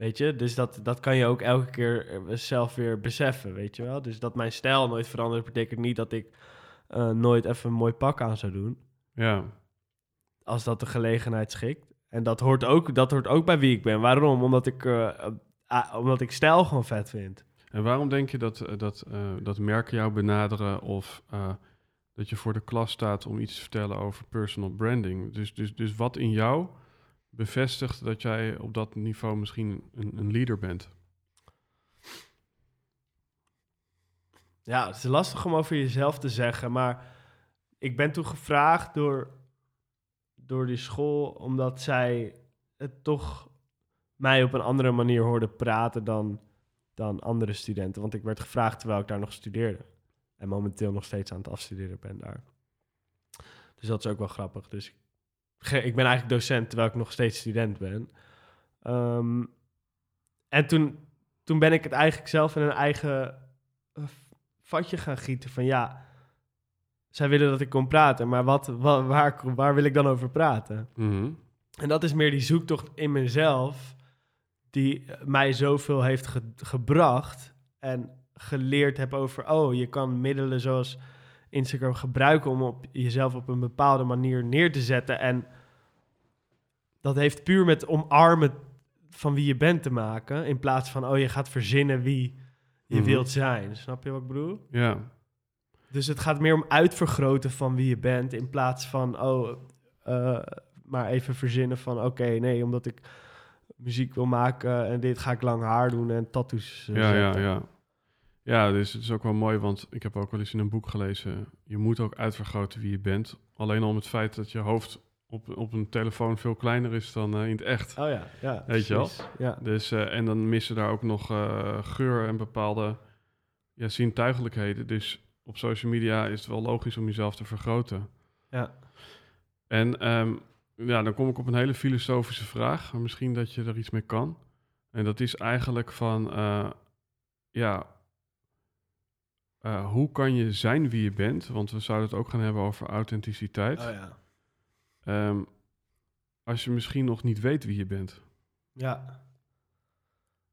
Weet je, dus dat, dat kan je ook elke keer eh, zelf weer beseffen, weet je wel. Dus dat mijn stijl nooit verandert, betekent niet dat ik uh, nooit even een mooi pak aan zou doen. Ja. Als dat de gelegenheid schikt. En dat hoort ook, dat hoort ook bij wie ik ben. Waarom? Omdat ik, uh, omdat ik stijl gewoon vet vind. En waarom denk je dat, eh, dat, dat merken jou benaderen of dat je voor de klas staat om iets te vertellen over personal branding? Dus, dus, dus wat in jou bevestigt dat jij op dat niveau misschien een, een leader bent? Ja, het is lastig om over jezelf te zeggen, maar ik ben toen gevraagd door, door die school omdat zij het toch mij op een andere manier hoorden praten dan, dan andere studenten. Want ik werd gevraagd terwijl ik daar nog studeerde. En momenteel nog steeds aan het afstuderen ben daar. Dus dat is ook wel grappig. Dus ik, ik ben eigenlijk docent terwijl ik nog steeds student ben. Um, en toen, toen ben ik het eigenlijk zelf in een eigen uh, vatje gaan gieten van ja, zij willen dat ik kom praten, maar wat, wat waar, waar wil ik dan over praten? Mm -hmm. En dat is meer die zoektocht in mezelf die mij zoveel heeft ge gebracht en geleerd heb over, oh, je kan middelen zoals Instagram gebruiken om op jezelf op een bepaalde manier neer te zetten. En dat heeft puur met omarmen van wie je bent te maken, in plaats van, oh, je gaat verzinnen wie je Mhm. wilt zijn. Snap je wat ik bedoel? Ja, Dus het gaat meer om uitvergroten van wie je bent, in plaats van, oh, eh, maar even verzinnen van, oké, nee, omdat ik muziek wil maken en dit ga ik lang haar doen en tattoos eh, ja, ja, zetten. ja. Ja, dus het is ook wel mooi, want ik heb ook wel eens in een boek gelezen... je moet ook uitvergroten wie je bent. Alleen al om het feit dat je hoofd op, op een telefoon veel kleiner is dan eh, in het echt. Oh ja, ja. Weet je wel? Ja. Dus, eh, en dan missen daar ook nog eh, geur en bepaalde ja, zintuigelijkheden. Dus op social media is het wel logisch om jezelf te vergroten. Ja. En ehm, ja, dan kom ik op een hele filosofische vraag, misschien dat je er iets mee kan. En dat is eigenlijk van, ja, eh, hoe kan je zijn wie je bent? Want we zouden het ook gaan hebben over authenticiteit. Oh ja. Ehm, als je misschien nog niet weet wie je bent. Ja.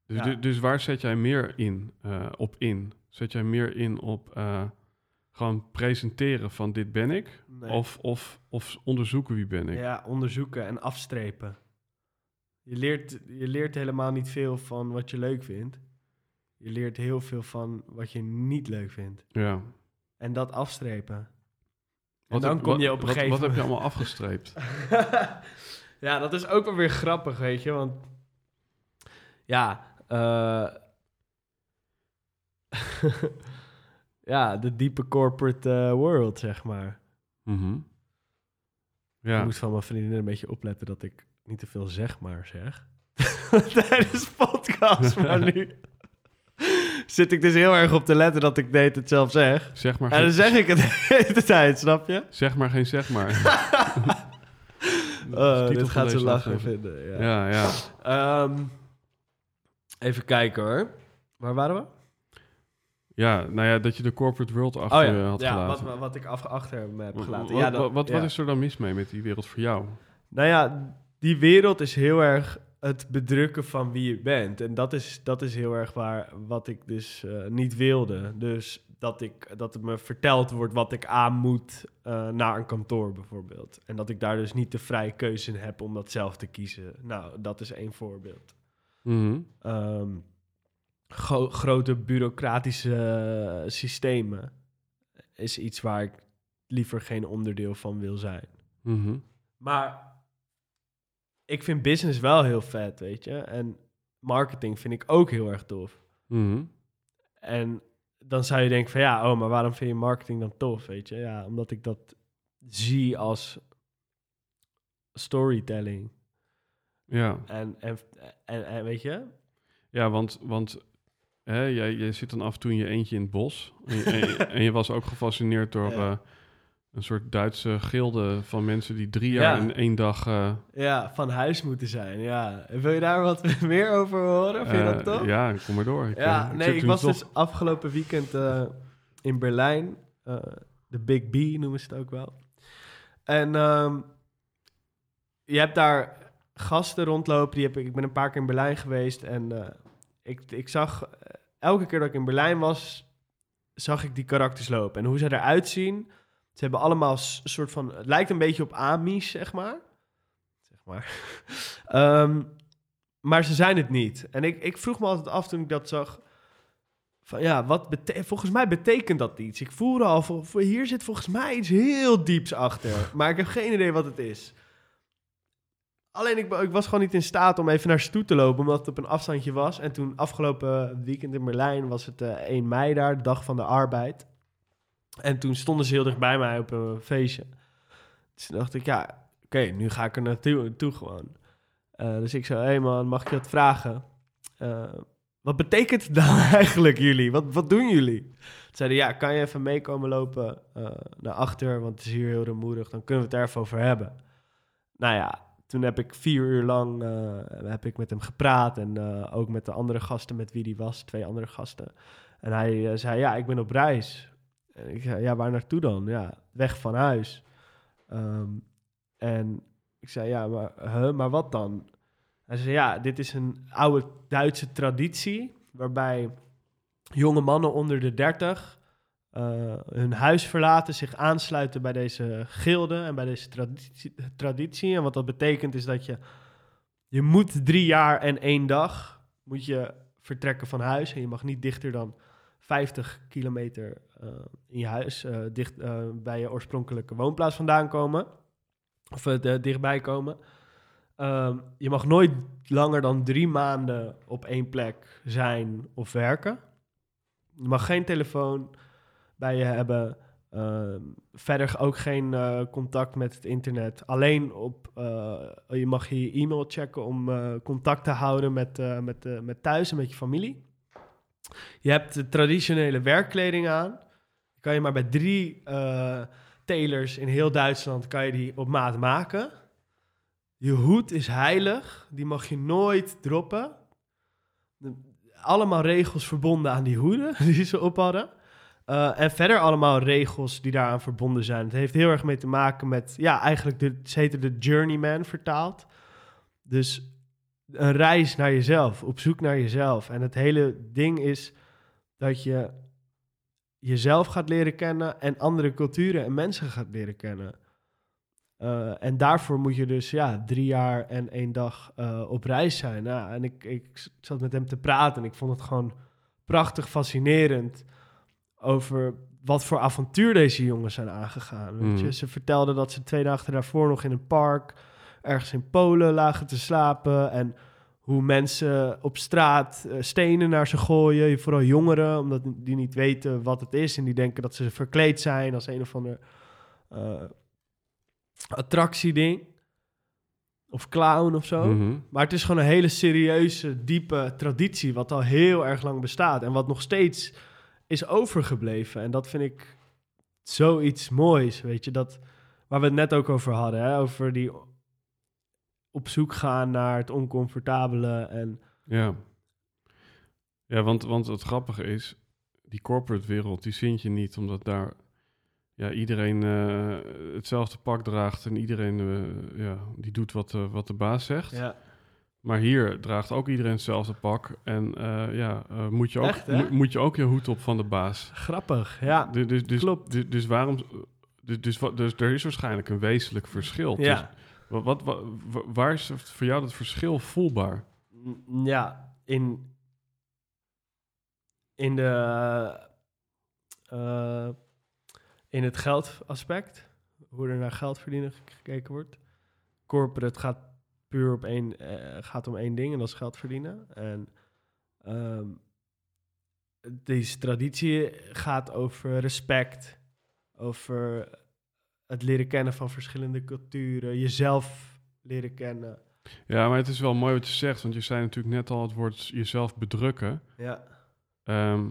Dus, Ja. dus waar zet jij meer in, eh, op in? Zet jij meer in op eh, gewoon presenteren van dit ben ik? Nee. Of, of, of onderzoeken wie ben ik? Ja, onderzoeken en afstrepen. Je leert, je leert helemaal niet veel van wat je leuk vindt. Je leert heel veel van wat je niet leuk vindt. Ja. En dat afstrepen. En Wat dan heb- kom je op een wat, gegeven Wat heb je moment... allemaal afgestreept? *laughs* ja, dat is ook wel weer grappig, weet je. Want ja, eh, *laughs* ja, de diepe corporate eh, world, zeg maar. Mhm. Ik Ja, moest van mijn vriendin een beetje opletten dat ik niet te veel zeg maar zeg. *laughs* Tijdens podcast, maar nu zit ik dus heel erg op te letten dat ik deed het zelf zeg. zeg maar, En dan zeg ik het de hele tijd, snap je? zeg maar geen zeg maar. *laughs* Oh, titel dit van gaat ze lachen vinden. Ja. Ja, ja. Ehm, even kijken hoor. Waar waren we? Ja, nou ja, dat je de corporate world achter je had Oh ja gelaten. wat, wat ik achter me heb gelaten. Wat, ja, dat- wat, wat, ja. wat is er dan mis mee met die wereld voor jou? Nou ja, die wereld is heel erg het bedrukken van wie je bent. En dat is, dat is heel erg waar wat ik dus eh, niet wilde. Dus dat, ik, dat het me verteld wordt wat ik aan moet eh, naar een kantoor bijvoorbeeld. En dat ik daar dus niet de vrije keuze in heb om dat zelf te kiezen. Nou, dat is één voorbeeld. Mhm. Ehm, gro- grote bureaucratische systemen is iets waar ik liever geen onderdeel van wil zijn. Mhm. Maar ik vind business wel heel vet, weet je. En marketing vind ik ook heel erg tof. Mhm. En dan zou je denken van ja, oh, maar waarom vind je marketing dan tof, weet je? Ja, omdat ik dat zie als storytelling. Ja. En, en, en, en weet je? Ja, want, want hè, jij, jij zit dan af en toe in je eentje in het bos. En, je- en, was ook gefascineerd door *laughs* Ja. eh, een soort Duitse gilde van mensen die drie jaar Ja. in één dag... eh, Ja, van huis moeten zijn, ja. Wil je daar wat *laughs* meer over horen? Vind je dat eh, tof? Ja, kom maar door. Ik, eh, Ja, ik nee, ik was toch- dus afgelopen weekend eh, in Berlijn. eh, de Big B noemen ze het ook wel. En ehm, je hebt daar gasten rondlopen. Die heb, ik ik ben een paar keer in Berlijn geweest. En eh, ik, ik zag, eh, elke keer dat ik in Berlijn was, zag ik die karakters lopen. En hoe ze eruit zien. Ze hebben allemaal een soort van, het lijkt een beetje op Amis, zeg maar. Zeg maar. *laughs* Ehm, maar ze zijn het niet. En ik, ik vroeg me altijd af toen ik dat zag. van ja, wat bete volgens mij betekent dat iets. Ik voelde al, voor, hier zit volgens mij iets heel dieps achter. *laughs* Maar ik heb geen idee wat het is. Alleen ik, ik, was gewoon niet in staat om even naar ze toe te lopen, omdat het op een afstandje was. En toen afgelopen weekend in Berlijn was het uh, 1 mei daar, de dag van de arbeid. En toen stonden ze heel dicht bij mij op een feestje. Dus toen dacht ik, ja, oké, nu ga ik er naartoe toe gewoon. Uh, dus ik zei, hé hey man, mag ik je wat vragen? Uh, wat betekent het dan *laughs* eigenlijk jullie? Wat, wat doen jullie? Ze zeiden, ja, kan je even meekomen lopen uh, naar achter, want het is hier heel rumoerig. Dan kunnen we het er even over hebben. Nou ja, toen heb ik vier uur lang heb ik met hem gepraat en ook met de andere gasten met wie die was, twee andere gasten. En hij zei, ja, ik ben op reis. En ik zei, ja, waar naartoe dan? Ja, weg van huis. Um, en ik zei, ja, maar, huh, maar wat dan? Hij zei, ja, dit is een oude Duitse traditie... waarbij jonge mannen onder de 30 uh, hun huis verlaten... zich aansluiten bij deze gilde en bij deze traditie, traditie. En wat dat betekent is dat je... je moet drie jaar en één dag moet je vertrekken van huis... en je mag niet dichter dan 50 kilometer in je huis... Uh, dicht bij je oorspronkelijke woonplaats vandaan komen... of dichtbij komen... Um, je mag nooit langer dan drie maanden op één plek zijn of werken. Je mag geen telefoon bij je hebben. Uh, verder ook geen contact met het internet. Alleen op, je mag je e-mail checken om eh, contact te houden met, met, met thuis en met je familie. Je hebt de traditionele werkkleding aan. Kan je maar bij drie telers in heel Duitsland kan je die op maat maken. Je hoed is heilig, die mag je nooit droppen. Allemaal regels verbonden aan die hoeden *laughs* die ze op hadden. Uh, en verder allemaal regels die daaraan verbonden zijn. Het heeft heel erg mee te maken met, ja, eigenlijk, de, ze de journeyman vertaald. Dus een reis naar jezelf, op zoek naar jezelf. En het hele ding is dat je jezelf gaat leren kennen en andere culturen en mensen gaat leren kennen. Uh, en daarvoor moet je dus ja, drie jaar en één dag uh, op reis zijn. Nou, en ik, ik zat met hem te praten en ik vond het gewoon prachtig fascinerend over wat voor avontuur deze jongens zijn aangegaan. Weet je? Ze vertelden dat ze twee dagen daarvoor nog in een park ergens in Polen lagen te slapen en hoe mensen op straat uh, stenen naar ze gooien, vooral jongeren, omdat die niet weten wat het is en die denken dat ze verkleed zijn als een of ander attractieding. Of clown of zo. Mhm. Maar het is gewoon een hele serieuze, diepe traditie. Wat al heel erg lang bestaat. En wat nog steeds is overgebleven. En dat vind ik zoiets moois. Weet je, dat waar we het net ook over hadden. Hè? Over die op zoek gaan naar het oncomfortabele. En Ja, ja want, want het grappige is, die corporate wereld, die vind je niet omdat daar ja, iedereen eh, hetzelfde pak draagt en iedereen eh, ja, die doet wat, uh, wat de baas zegt. ja, Maar hier draagt ook iedereen hetzelfde pak en eh, ja, eh, moet, je ook, Echt, hè? mo- moet je ook je hoed op van de baas. grappig. Ja, Dus, dus, dus, klopt. Dus, dus waarom... Dus, dus, dus er is waarschijnlijk een wezenlijk verschil. ja. Dus wat, wat, wa- wa- waar is het voor jou dat verschil voelbaar? Ja, in, in de eh, in het geldaspect, hoe er naar geld verdienen ge- gekeken wordt. Corporate gaat puur op één, eh, gaat om één ding en dat is geld verdienen. En ehm, deze traditie gaat over respect, over het leren kennen van verschillende culturen, jezelf leren kennen. Ja, maar het is wel mooi wat je zegt, want je zei natuurlijk net al het woord jezelf bedrukken. Ja, Ehm,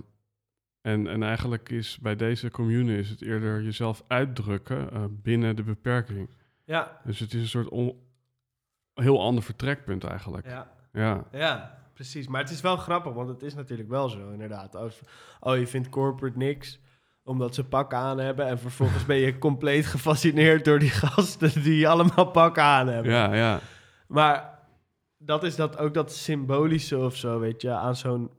en, en eigenlijk is bij deze commune is het eerder jezelf uitdrukken eh, binnen de beperking. ja, Dus het is een soort on- heel ander vertrekpunt eigenlijk. ja. Ja, Ja, precies. Maar het is wel grappig, want het is natuurlijk wel zo, inderdaad. Als, oh, je vindt corporate niks omdat ze pak aan hebben... en vervolgens ben je *laughs* compleet gefascineerd door die gasten... die allemaal pak aan hebben. ja, ja. Maar dat is dat, ook dat symbolische of zo, weet je... aan zo'n,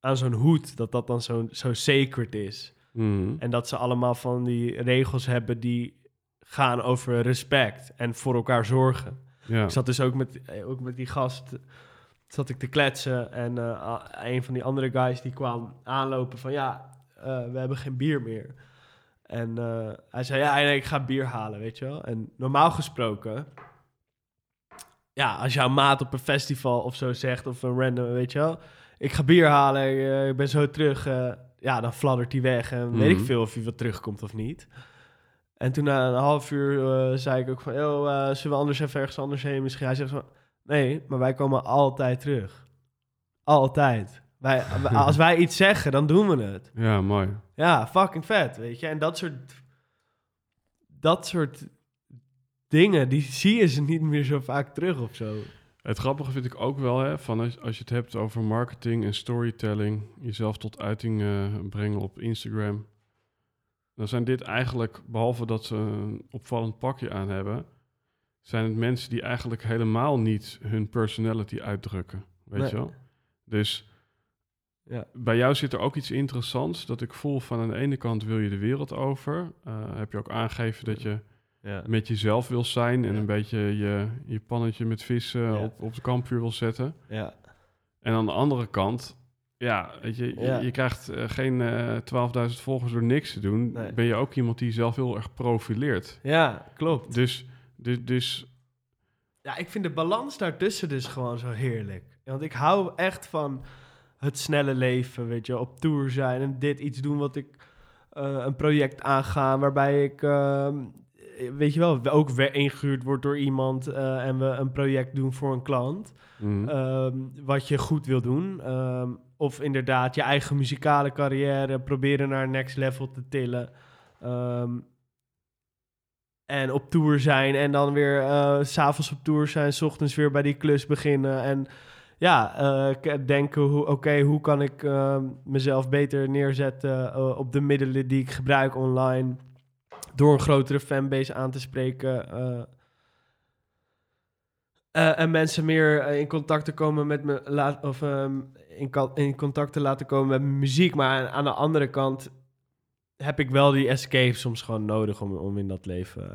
aan zo'n hoed, dat dat dan zo, zo sacred is. Mhm. En dat ze allemaal van die regels hebben die gaan over respect... en voor elkaar zorgen. ja. Ik zat dus ook met, eh, ook met die gast zat ik te kletsen en uh, een van die andere guys die kwam aanlopen van ja, we hebben geen bier meer. En uh, hij zei ja, ik ga bier halen, weet je wel. En normaal gesproken, ja, als jouw maat op een festival of zo zegt of een random, weet je wel, ik ga bier halen, ik ben zo terug, ja, dan fladdert hij weg en weet ik veel of hij wat terugkomt of niet. En toen na een half uur zei ik ook van, joh, zullen we anders even ergens anders heen misschien? Hij zegt van, Nee, maar wij komen altijd terug. Altijd. Wij, als wij iets zeggen, dan doen we het. Ja, mooi. Ja, fucking vet, weet je. En dat soort... Dat soort dingen, die zie je ze niet meer zo vaak terug of zo. Het grappige vind ik ook wel, hè, van als, als je het hebt over marketing en storytelling, jezelf tot uiting uh, brengen op Instagram, dan zijn dit eigenlijk, behalve dat ze een opvallend pakje aan hebben, zijn het mensen die eigenlijk helemaal niet hun personality uitdrukken. Weet je wel? Dus ja. bij jou zit er ook iets interessants dat ik voel van aan de ene kant wil je de wereld over. Uh, heb je ook aangegeven dat je ja. met jezelf wil zijn en een beetje je, je pannetje met vissen op, op de kampvuur wil zetten. Ja. En aan de andere kant, ja, weet je, je, krijgt uh, geen uh, eh, 12.000 volgers door niks te doen. Ben je ook iemand die zelf heel erg profileert. Ja, klopt. Dus dus, dus... Ja, ik vind de balans daartussen dus gewoon zo heerlijk. Want ik hou echt van het snelle leven, weet je, op tour zijn en dit iets doen wat ik... Uh, een project aangaan waarbij ik, uh, weet je wel, ook weer ingehuurd wordt door iemand uh, en we een project doen voor een klant. Mm. wat je goed wil doen. Ehm, of inderdaad je eigen muzikale carrière proberen naar next level te tillen. Um, en op tour zijn en dan weer uh, s'avonds op tour zijn, s ochtends weer bij die klus beginnen. En ja, uh, denken, hoe, oké, hoe kan ik uh, mezelf beter neerzetten op de middelen die ik gebruik online. Door een grotere fanbase aan te spreken. en mensen meer in contact te komen met me, laat, of um, in, in contact te laten komen met muziek. Maar aan de andere kant heb ik wel die escape soms gewoon nodig om, om in dat leven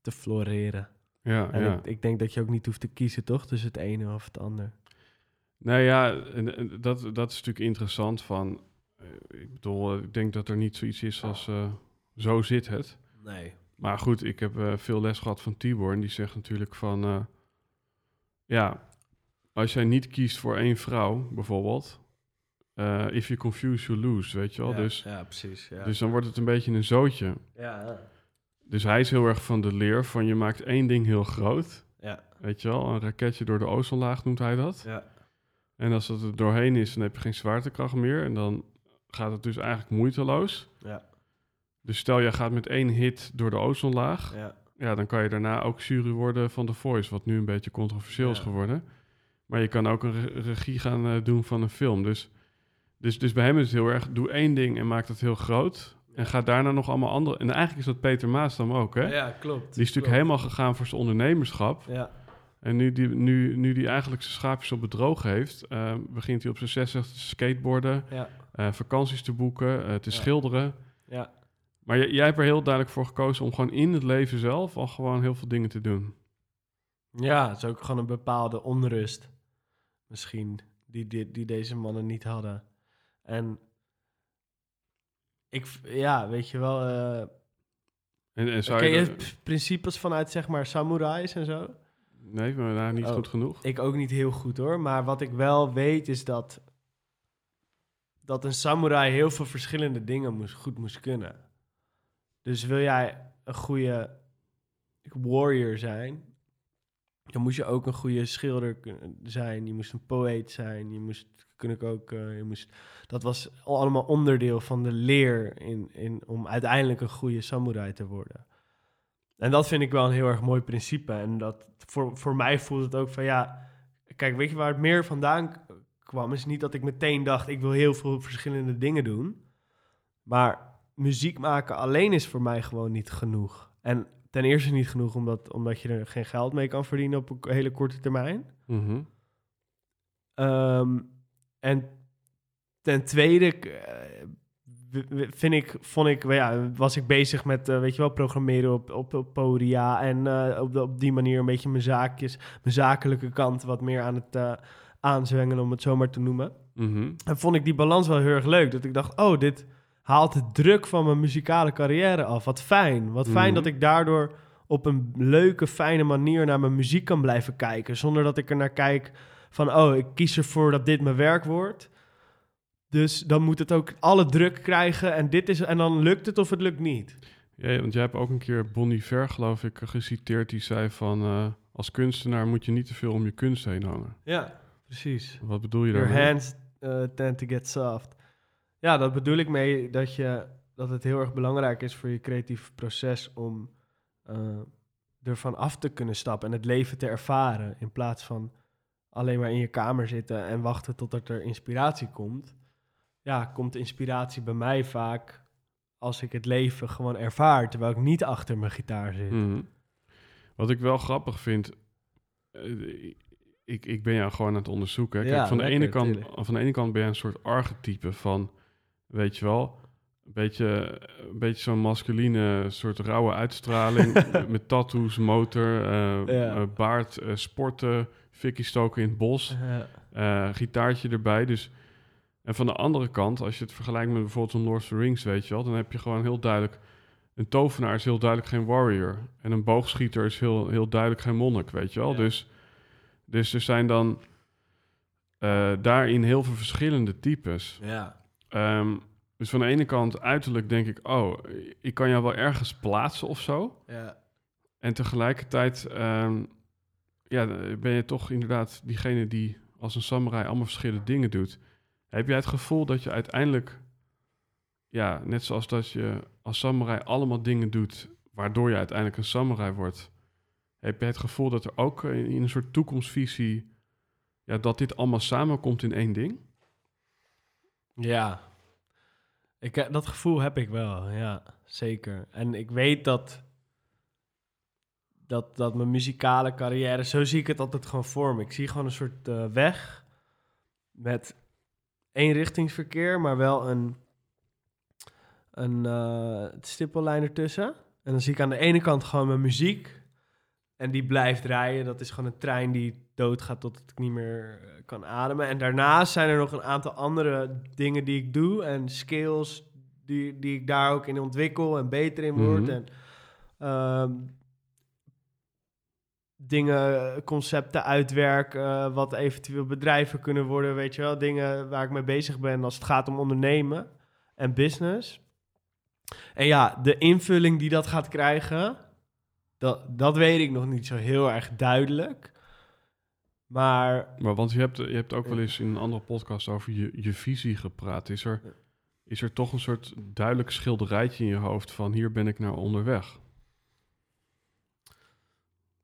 te floreren. Ja, en ja. Ik, ik, denk dat je ook niet hoeft te kiezen, toch? Tussen het ene of het ander. Nou ja, en, en dat, dat is natuurlijk interessant van... Uh, ik bedoel, uh, ik denk dat er niet zoiets is als zo zit het. Nee. Maar goed, ik heb veel les gehad van Tibor en die zegt natuurlijk van... ja, als jij niet kiest voor één vrouw bijvoorbeeld if you confuse, you lose, weet je wel. Ja, dus, ja, precies. Ja. dus dan wordt het een beetje een zootje. Ja, Dus hij is heel erg van de leer van je maakt één ding heel groot. Ja. Weet je wel, een raketje door de ozonlaag noemt hij dat. Ja. En als dat er doorheen is, dan heb je geen zwaartekracht meer. En dan gaat het dus eigenlijk moeiteloos. Ja. Dus stel, je gaat met één hit door de ozonlaag. Ja. Ja, dan kan je daarna ook jury worden van The Voice, wat nu een beetje controversieel is geworden. Maar je kan ook een regie gaan uh, doen van een film. Dus dus, dus bij hem is het heel erg, doe één ding en maak dat heel groot. En ga daarna nog allemaal andere... En eigenlijk is dat Peter Maasdam ook, hè? Ja, klopt. Die is natuurlijk helemaal gegaan voor zijn ondernemerschap. Ja. En nu die, nu, nu die eigenlijk zijn schaapjes op bedroog heeft... Uh, begint hij op zijn 60 te skateboarden, ja. uh, vakanties te boeken, uh, te ja. schilderen. Ja. Maar jij hebt er heel duidelijk voor gekozen om gewoon in het leven zelf... al gewoon heel veel dingen te doen. Ja, het is ook gewoon een bepaalde onrust. Misschien, die, die, die deze mannen niet hadden. En ik, ja, weet je wel. Uh, en, en zou je, je principes vanuit zeg maar samurais en zo? Nee, maar daar niet oh, goed genoeg. Ik ook niet heel goed hoor. Maar wat ik wel weet is dat. dat een samurai heel veel verschillende dingen moest, goed moest kunnen. Dus wil jij een goede warrior zijn, dan moest je ook een goede schilder zijn. Je moest een poëet zijn. Je moest kunnen ook. Uh, je moest, dat was allemaal onderdeel van de leer in, in, om uiteindelijk een goede samurai te worden. En dat vind ik wel een heel erg mooi principe. En dat voor, voor mij voelt het ook van ja. Kijk, weet je waar het meer vandaan kwam? Is niet dat ik meteen dacht: ik wil heel veel verschillende dingen doen. Maar muziek maken alleen is voor mij gewoon niet genoeg. En ten eerste niet genoeg omdat, omdat je er geen geld mee kan verdienen op een hele korte termijn. Mm -hmm. um, en ten tweede uh, vind ik, vond ik, ja, was ik bezig met, uh, weet je wel, programmeren op, op, op podia en uh, op, de, op die manier een beetje mijn zaakjes, mijn zakelijke kant wat meer aan het aanzwengelen, om het zo maar te noemen. Mhm. En vond ik die balans wel heel erg leuk. Dat ik dacht, oh, dit haalt de druk van mijn muzikale carrière af. Wat fijn. Wat fijn Mhm. dat ik daardoor op een leuke, fijne manier naar mijn muziek kan blijven kijken. Zonder dat ik er naar kijk van, oh, ik kies ervoor dat dit mijn werk wordt. Dus dan moet het ook alle druk krijgen en dit is en dan lukt het of het lukt niet. Ja, want jij hebt ook een keer Bonnie Ver, geloof ik, geciteerd. Die zei van, eh, als kunstenaar moet je niet te veel om je kunst heen hangen. Ja, precies. Wat bedoel je Your daarmee? hands uh, tend to get soft. Ja, dat bedoel ik mee dat, je, dat het heel erg belangrijk is voor je creatief proces om uh, ervan af te kunnen stappen en het leven te ervaren. In plaats van alleen maar in je kamer zitten en wachten totdat er inspiratie komt. Ja, komt inspiratie bij mij vaak als ik het leven gewoon ervaar, terwijl ik niet achter mijn gitaar zit. Mhm. Wat ik wel grappig vind, eh, ik, ik ben jou gewoon aan het onderzoeken. Kijk, Ja, van, de ene kant, tuurlijk. van de ene kant ben je een soort archetype van, weet je wel, een beetje, een beetje zo'n masculine soort rauwe uitstraling *laughs* met, tattoos, motor, eh, Ja. eh, baard, sporten, fikkie stoken in het bos, gitaartje erbij. Dus, en van de andere kant, als je het vergelijkt met bijvoorbeeld zo'n Lord of the Rings, weet je wel, dan heb je gewoon heel duidelijk een tovenaar is heel duidelijk geen warrior. En een boogschieter is heel, heel duidelijk geen monnik, weet je wel. Ja. Dus, dus er zijn dan eh, daarin heel veel verschillende types. ja. Ehm, dus van de ene kant uiterlijk denk ik, oh, ik kan jou wel ergens plaatsen of zo. ja. En tegelijkertijd ehm, ja, ben je toch inderdaad diegene die als een samurai allemaal verschillende dingen doet. Heb jij het gevoel dat je uiteindelijk, ja, net zoals dat je als samurai allemaal dingen doet waardoor je uiteindelijk een samurai wordt, heb jij het gevoel dat er ook in, een soort toekomstvisie, ja, dat dit allemaal samenkomt in één ding? Ja. Ik, he- dat gevoel heb ik wel, ja, zeker. En ik weet dat, dat, dat mijn muzikale carrière, zo zie ik het altijd gewoon voor me. Ik zie gewoon een soort eh, weg met eenrichtingsverkeer, maar wel een, een eh, stippellijn ertussen. En dan zie ik aan de ene kant gewoon mijn muziek. En die blijft rijden. Dat is gewoon een trein die doodgaat tot ik niet meer eh, kan ademen. En daarnaast zijn er nog een aantal andere dingen die ik doe. En skills die, die ik daar ook in ontwikkel en beter in word. Mhm. En ehm, dingen, concepten uitwerken, eh, wat eventueel bedrijven kunnen worden, weet je wel. Dingen waar ik mee bezig ben als het gaat om ondernemen en business. En ja, de invulling die dat gaat krijgen, dat, dat weet ik nog niet zo heel erg duidelijk. Maar Maar want je hebt, je hebt ook wel eens in een andere podcast over je, je visie gepraat. Is er, is er toch een soort duidelijk schilderijtje in je hoofd van hier ben ik naar onderweg?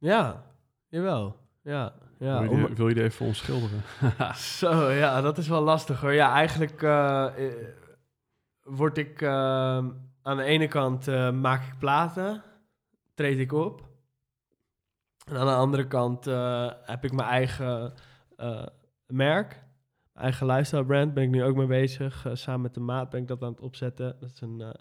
Ja, jawel. Ja, ja. wil, je die, wil je die even omschilderen? *laughs* Zo, ja, dat is wel lastig hoor. Ja, eigenlijk eh, eh, word ik eh, aan de ene kant eh, maak ik platen, treed ik op. En aan de andere kant eh, heb ik mijn eigen merk, mijn eigen lifestyle brand. Ben ik nu ook mee bezig. Samen met de maat ben ik dat aan het opzetten. Dat is een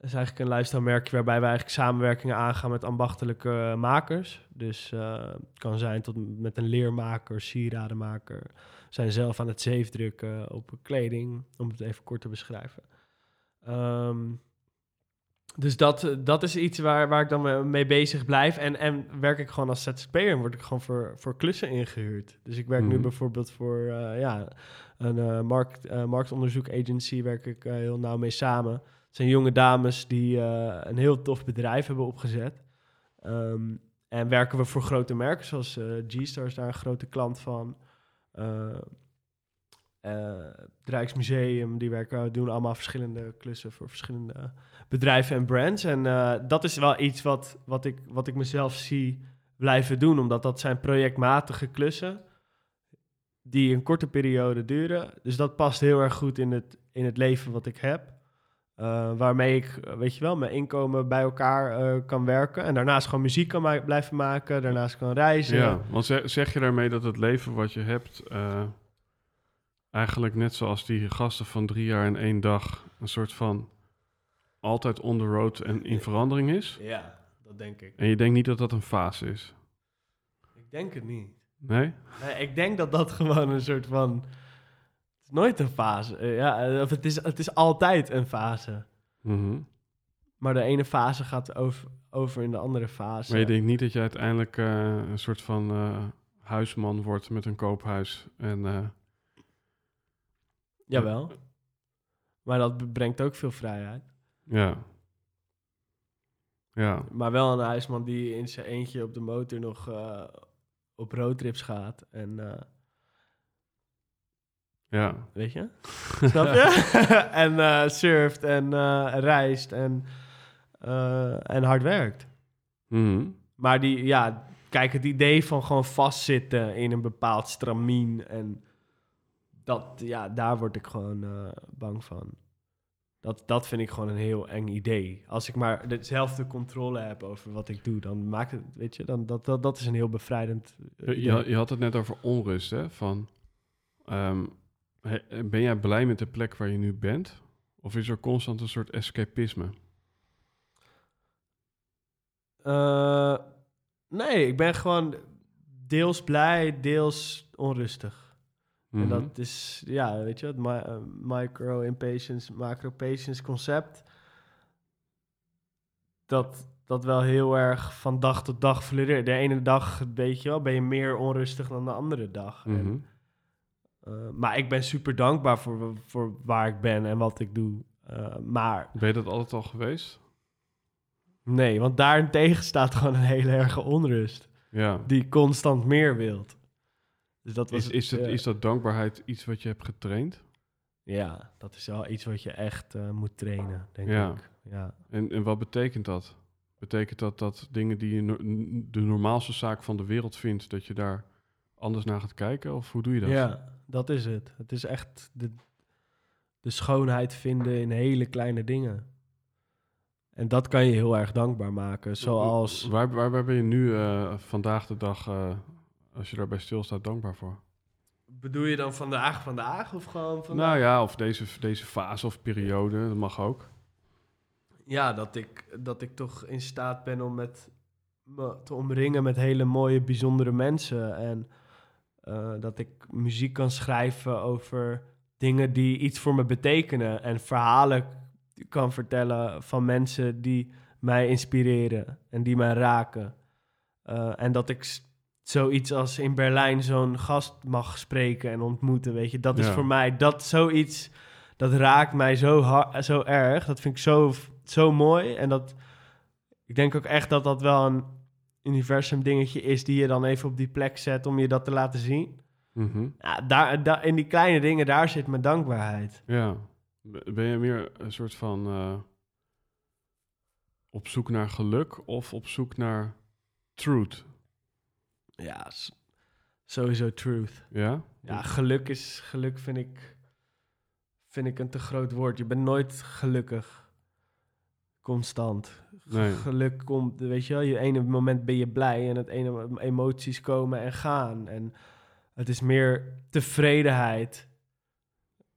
dat is eigenlijk een lifestyle merkje waarbij we eigenlijk samenwerkingen aangaan met ambachtelijke makers. Dus eh, het kan zijn tot met een leermaker, sieradenmaker. We zijn zelf aan het zeefdrukken op kleding, om het even kort te beschrijven. Ehm, dus dat, dat is iets waar, waar ik dan mee- bezig blijf. En, en werk ik gewoon als ZZP'er en word ik gewoon voor, voor klussen ingehuurd. Dus ik werk nu Mhm. bijvoorbeeld voor eh, ja, een eh, markt, marktonderzoek agency, werk ik heel nauw mee samen. Het zijn jonge dames die eh, een heel tof bedrijf hebben opgezet. Ehm, en werken we voor grote merken, zoals eh, G-Star is daar een grote klant van. Eh, het Rijksmuseum, die werken, doen allemaal verschillende klussen voor verschillende bedrijven en brands. En dat is wel iets wat, wat, ik, wat ik mezelf zie blijven doen, omdat dat zijn projectmatige klussen die een korte periode duren. Dus dat past heel erg goed in het, in het leven wat ik heb. Eh, waarmee ik, eh, weet je wel, mijn inkomen bij elkaar eh, kan werken. En daarnaast gewoon muziek kan ma- blijven maken. Daarnaast kan reizen. Ja, want ze- zeg je daarmee dat het leven wat je hebt... eigenlijk net zoals die gasten van drie jaar en één dag... een soort van altijd on the road en in verandering is? Ja, dat denk ik. En je denkt niet dat dat een fase is? Ik denk het niet. Nee? Nee, ik denk dat dat *laughs* gewoon een soort van... Nooit een fase. Eh, Ja, eh, of het is, het is altijd een fase. Mhm. Maar de ene fase gaat over, over in de andere fase. Maar je denkt niet dat je uiteindelijk eh, een soort van huisman wordt met een koophuis. En Jawel. Maar dat brengt ook veel vrijheid. ja. Ja, Maar wel een huisman die in zijn eentje op de motor nog op roadtrips gaat. En ja. weet je? *laughs* Snap je? *laughs* en eh, surft en eh, reist en, eh, en hard werkt. Mhm. Maar die, ja, kijk, het idee van gewoon vastzitten in een bepaald stramien en dat, ja, daar word ik gewoon bang van. Dat, dat vind ik gewoon een heel eng idee. Als ik maar dezelfde controle heb over wat ik doe, dan maakt het, weet je, dan, dat, dat, dat is een heel bevrijdend je, je had het net over onrust, hè? Van, ehm, ben jij blij met de plek waar je nu bent? Of is er constant een soort escapisme? Eh, nee, ik ben gewoon deels blij, deels onrustig. Mhm. En dat is, ja, weet je, het eh, micro-impatience, macro-patience concept. Dat, dat wel heel erg van dag tot dag fluctueert. De ene dag, weet je wel, ben je meer onrustig dan de andere dag. Mhm. Maar ik ben super dankbaar voor, voor waar ik ben en wat ik doe. Eh, maar Ben je dat altijd al geweest? nee, want daarentegen staat gewoon een hele erge onrust. Ja. Die constant meer wilt. Dus dat was Is, is, het, is dat dankbaarheid iets wat je hebt getraind? Ja, dat is wel iets wat je echt eh, moet trainen, denk Ja. ik. Ja. En, en wat betekent dat? Betekent dat dat dingen die je no- de normaalste zaak van de wereld vindt, dat je daar anders naar gaat kijken? Of hoe doe je dat? ja, dat is het. Het is echt de, de schoonheid vinden in hele kleine dingen. En dat kan je heel erg dankbaar maken. Zoals, Waar, waar, waar ben je nu eh, vandaag de dag, eh, als je daarbij stilstaat, dankbaar voor? bedoel je dan vandaag, vandaag of gewoon vandaag? Nou ja, of deze, deze fase of periode, dat mag ook. Ja, dat ik, dat ik toch in staat ben om met, me te omringen met hele mooie, bijzondere mensen. En eh, dat ik muziek kan schrijven over dingen die iets voor me betekenen. En verhalen kan vertellen van mensen die mij inspireren en die mij raken. Eh, en dat ik zoiets als in Berlijn zo'n gast mag spreken en ontmoeten, weet je. Dat is Ja. voor mij, dat zoiets, dat raakt mij zo, har- zo erg. Dat vind ik zo, zo mooi. En dat, ik denk ook echt dat dat wel een universum dingetje is die je dan even op die plek zet om je dat te laten zien. Mhm. Ja, daar, daar, in die kleine dingen, daar zit mijn dankbaarheid. Ja. Ben je meer een soort van eh, op zoek naar geluk of op zoek naar truth? Ja, sowieso truth. Ja? Ja, geluk is, geluk vind ik, vind ik een te groot woord. Je bent nooit gelukkig. Constant. Nee. Geluk komt, weet je wel, je ene moment ben je blij en het ene mo- emoties komen en gaan. En het is meer tevredenheid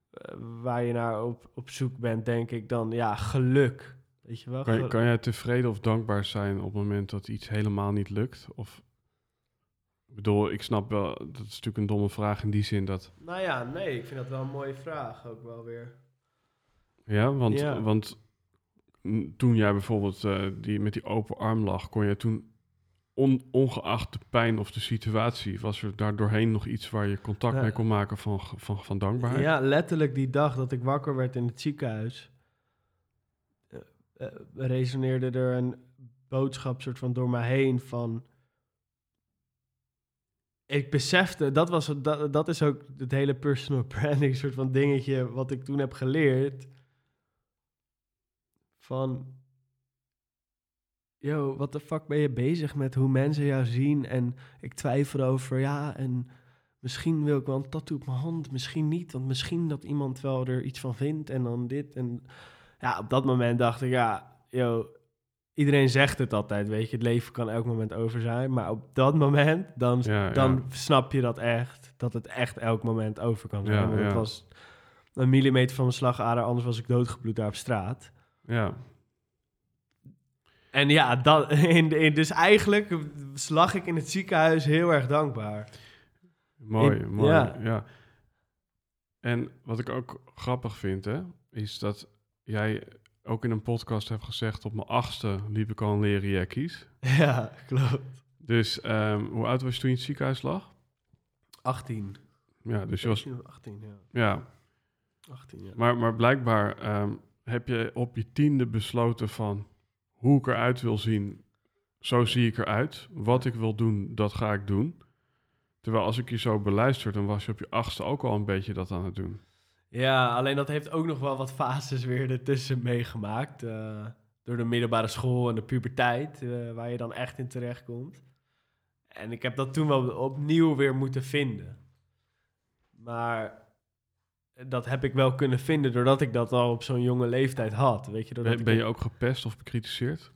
eh, waar je naar op, op zoek bent, denk ik, dan ja, geluk. Weet je wel? Kan, kan jij tevreden of dankbaar zijn op het moment dat iets helemaal niet lukt? Of, ik bedoel, ik snap wel, dat is natuurlijk een domme vraag in die zin dat... Nou ja, nee, ik vind dat wel een mooie vraag ook wel weer. Ja, want, Ja. want toen jij bijvoorbeeld eh, die, met die open arm lag, kon je toen, on- ongeacht de pijn of de situatie, was er daar doorheen nog iets waar je contact Ja. mee kon maken van, van, van dankbaarheid? Ja, letterlijk die dag dat ik wakker werd in het ziekenhuis, eh, resoneerde er een boodschap soort van door mij heen van... Ik besefte, dat, was, dat, dat is ook het hele personal *laughs* branding soort van dingetje wat ik toen heb geleerd. Van, yo, wat de fuck ben je bezig met hoe mensen jou zien? En ik twijfel over, ja, en misschien wil ik wel een tattoo op mijn hand, misschien niet. Want misschien dat iemand wel er iets van vindt en dan dit. En ja, op dat moment dacht ik, ja, yo, iedereen zegt het altijd, weet je. Het leven kan elk moment over zijn. Maar op dat moment, dan, Ja, ja. dan snap je dat echt. Dat het echt elk moment over kan zijn. Ja, Want het was een millimeter van mijn slagader, anders was ik doodgebloed daar op straat. Ja, En ja, dat, *laughs* in, in, dus eigenlijk lag ik in het ziekenhuis heel erg dankbaar. Mooi, mooi. Ja. ja. En wat ik ook grappig vind, hè, is dat jij ook in een podcast hebt gezegd... op mijn achtste liep ik al een leren jackies. *laughs* Ja, klopt. Dus um, hoe oud was je toen je in het ziekenhuis lag? 18. Ja, dus je was... 18, ja. Ja. 18, ja. Maar, maar blijkbaar um, heb je op je tiende besloten van... hoe ik eruit wil zien, zo zie ik eruit. Wat ik wil doen, dat ga ik doen. Terwijl als ik je zo beluister, dan was je op je achtste ook al een beetje dat aan het doen. Ja, alleen dat heeft ook nog wel wat fases weer ertussen meegemaakt. Uh, door de middelbare school en de puberteit, uh, waar je dan echt in terecht komt. En ik heb dat toen wel opnieuw weer moeten vinden. Maar dat heb ik wel kunnen vinden doordat ik dat al op zo'n jonge leeftijd had. Weet je, ben, ben je ook gepest of bekritiseerd?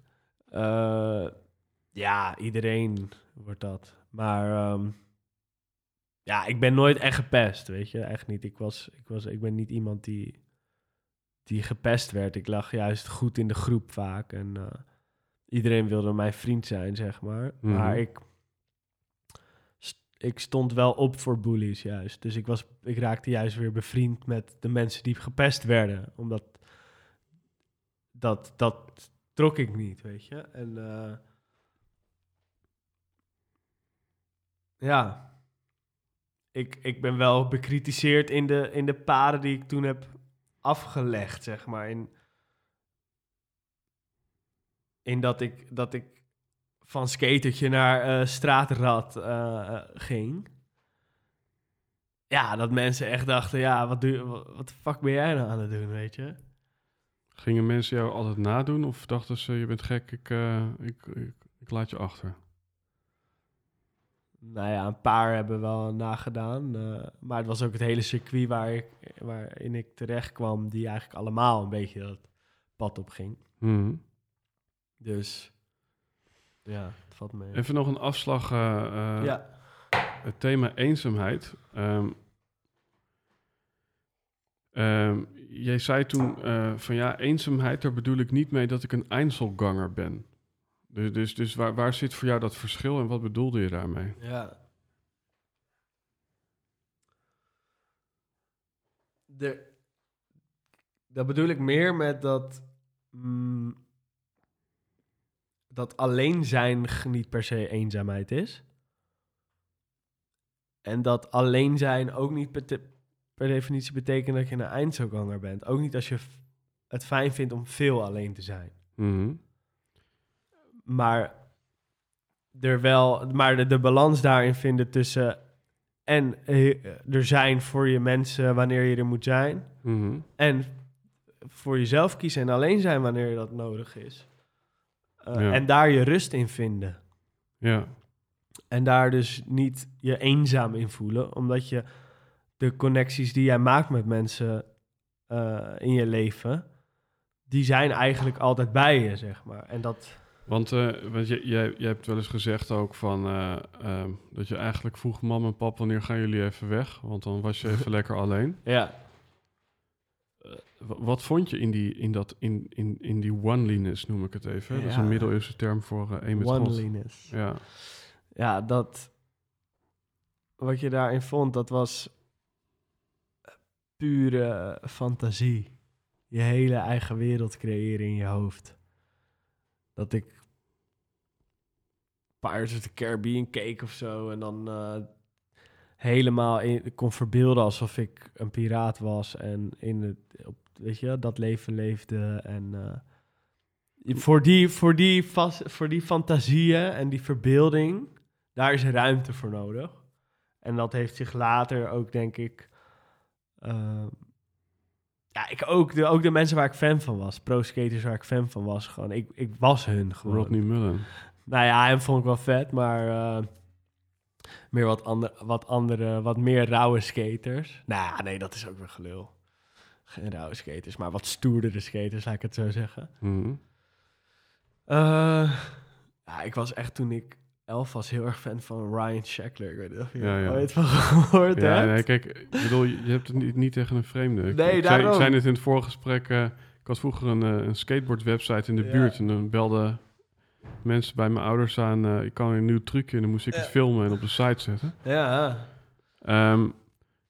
Uh, ja, iedereen wordt dat. Maar um, ja, ik ben nooit echt gepest, weet je. Echt niet. Ik, was, ik, was, ik ben niet iemand die, die gepest werd. Ik lag juist goed in de groep vaak. En uh, iedereen wilde mijn vriend zijn, zeg maar. Mm -hmm. Maar ik, ik stond wel op voor bullies juist. Dus ik, was, ik raakte juist weer bevriend met de mensen die gepest werden. Omdat dat, dat trok ik niet, weet je. En uh, ja, ik, ik ben wel bekritiseerd in de, in de paden die ik toen heb afgelegd, zeg maar. In, in dat ik, dat ik van skatertje naar uh, straatrad uh, ging. Ja, dat mensen echt dachten, ja, wat, doe, wat de fuck ben jij nou aan het doen, weet je? Gingen mensen jou altijd nadoen of dachten ze, je bent gek, ik, ik, ik, ik laat je achter? Nou ja, een paar hebben wel nagedaan. Maar het was ook het hele circuit waar ik, waarin ik terecht kwam, die eigenlijk allemaal een beetje dat pad op ging. Mm. Dus ja, het valt mee. Even nog een afslag. Uh, uh, ja. Het thema eenzaamheid. Um, um, jij zei toen van ja, eenzaamheid, daar bedoel ik niet mee dat ik een Einzelganger ben. Dus, dus, dus waar, waar zit voor jou dat verschil en wat bedoelde je daarmee? Ja. De, dat bedoel ik meer met dat. Mm, dat alleen zijn niet per se eenzaamheid is. En dat alleen zijn ook niet per, per definitie betekent dat je een eindzoganger bent. Ook niet als je het fijn vindt om veel alleen te zijn. Mm maar er wel, maar de, de balans daarin vinden tussen en er zijn voor je mensen wanneer je er moet zijn. Mhm. En voor jezelf kiezen en alleen zijn wanneer dat nodig is. Uh, En daar je rust in vinden. Ja. En daar dus niet je eenzaam in voelen, omdat je de connecties die jij maakt met mensen uh, in je leven, die zijn eigenlijk altijd bij je, zeg maar. En dat. Want, uh, want jij, jij, jij hebt wel eens gezegd ook van uh, dat je eigenlijk vroeg mam en pap, wanneer gaan jullie even weg? Want dan was je even *laughs* lekker alleen. Ja. Wat vond je in die, in dat, in, in, in die oneliness, noem ik het even? Ja. Dat is een middeleeuwse term voor een met Oneliness. Ja. Ja, dat... Wat je daarin vond, dat was pure fantasie. Je hele eigen wereld creëren in je hoofd dat ik Pirates of the Caribbean keek of zo. En dan uh, helemaal in, kon verbeelden alsof ik een piraat was. En in het, op, weet je, dat leven leefde. En uh, voor, die, voor, die vast, voor die fantasieën en die verbeelding, daar is ruimte voor nodig. En dat heeft zich later ook, denk ik... Uh, ja, ik ook de, ook de mensen waar ik fan van was. Pro-skaters waar ik fan van was. Gewoon, ik, ik was hun gewoon. Rodney Mullen. Nou ja, hem vond ik wel vet, maar uh, meer wat, ander, wat andere, wat meer rauwe skaters. Nou nee, dat is ook weer gelul. Geen rauwe skaters, maar wat stoerdere skaters, laat ik het zo zeggen. Mm -hmm. uh, ja, ik was echt toen ik elf was heel erg fan van Ryan Shackler. Ik weet niet of je ja, ja. ooit van gehoord ja, hebt. Nee, kijk, ik bedoel, je hebt het niet, niet tegen een vreemde. Nee, ik, daarom. Ik zei het in het vorige gesprek. Uh, ik had vroeger een, uh, een skateboard website in de buurt. En dan belden mensen bij mijn ouders aan... Uh, ik kan een nieuw trucje en dan moest ik het filmen en op de site zetten. Ja. Ehm,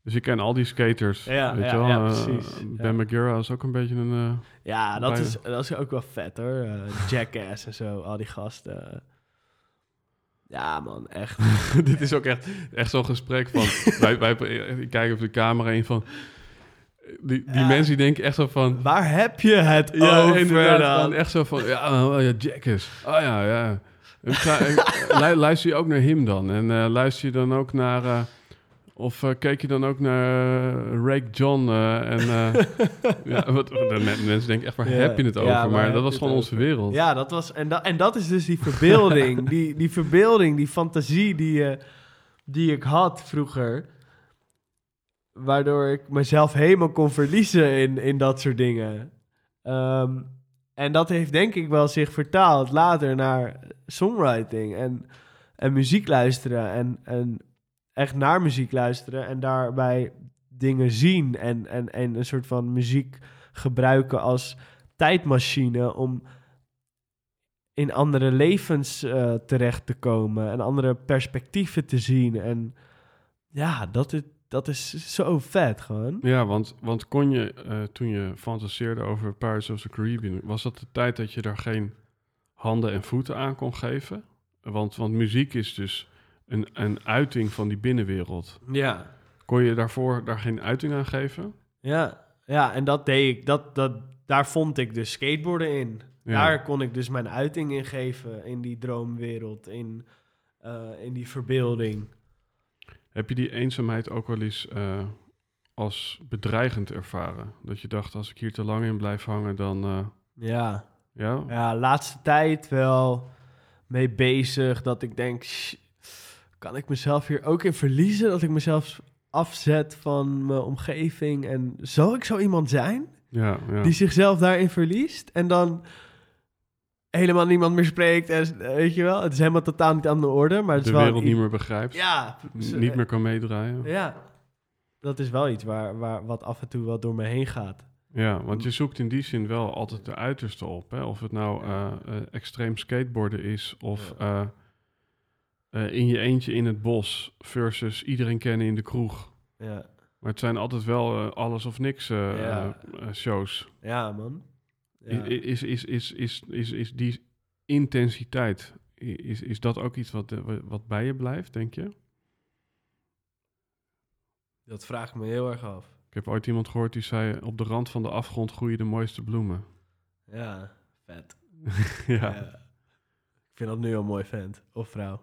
dus ik ken al die skaters. Ja, weet ja, je wel? ja, Eh, precies. ben Ja. McGurra is ook een beetje een... eh, Ja, dat Bijna. is, dat is ook wel vet hoor. Eh, Jackass en zo, al die gasten. Ja, man, echt. *laughs* Dit is ook echt, echt zo'n gesprek van... wij, wij, ik kijk op de camera in van... Die, die Ja. mensen die denken echt zo van... Waar heb je het Ja, over dan? Echt zo van... Ja, oh, ja Jackass. Oh ja, ja. *laughs* Luister je ook naar hem dan? En eh, luister je dan ook naar... eh, of eh, keek je dan ook naar Rake John? en *laughs* ja, wat, de mensen denken echt, waar heb je het over? maar dat was gewoon onze wereld. Ja, dat was, en, dat, en dat is dus die verbeelding. *laughs* die, die verbeelding, die fantasie die, die ik had vroeger. Waardoor ik mezelf helemaal kon verliezen in, in dat soort dingen. Ehm, en dat heeft denk ik wel zich vertaald later naar songwriting en, en muziek luisteren. En, en echt naar muziek luisteren en daarbij dingen zien. En, en, en een soort van muziek gebruiken als tijdmachine om in andere levens eh, terecht te komen en andere perspectieven te zien. En ja, dat is, dat is zo vet gewoon. Ja, want, want kon je, eh, toen je fantaseerde over Pirates of the Caribbean, was dat de tijd dat je daar geen handen en voeten aan kon geven? Want, want muziek is dus een, een uiting van die binnenwereld. Ja. Kon je daarvoor daar geen uiting aan geven? Ja, ja en dat deed ik. Dat, dat, daar vond ik dus skateboarden in. Ja. Daar kon ik dus mijn uiting in geven. In die droomwereld, in, eh, in die verbeelding. Heb je die eenzaamheid ook wel eens eh, als bedreigend ervaren? Dat je dacht, als ik hier te lang in blijf hangen, dan... eh, Ja. ja? Ja, laatste tijd wel mee bezig. Dat ik denk, "Sh, kan ik mezelf hier ook in verliezen? Dat ik mezelf afzet van mijn omgeving. En zou ik zo iemand zijn Ja, ja. die zichzelf daarin verliest? En dan helemaal niemand meer spreekt. En, eh, weet je wel, het is helemaal totaal niet aan de orde. Maar het de is wel wereld niet meer begrijpt, Ja, niet meer kan meedraaien. Ja, dat is wel iets waar, waar, wat af en toe wel door me heen gaat. Ja, want je zoekt in die zin wel altijd de uiterste op. Hè? Of het nou eh, eh, extreem skateboarden is of in je eentje in het bos versus iedereen kennen in de kroeg. Ja, Maar het zijn altijd wel alles of niks Ja. shows. ja man. Ja. Is, is, is, is, is, is die intensiteit, is, is dat ook iets wat, eh, wa- wat bij je blijft, denk je? Dat vraag ik me heel erg af. Ik heb ooit iemand gehoord die zei, op de rand van de afgrond groeien de mooiste bloemen. Ja, vet. *laughs* ja. Ja. Ik vind dat nu al mooi vent. Of vrouw.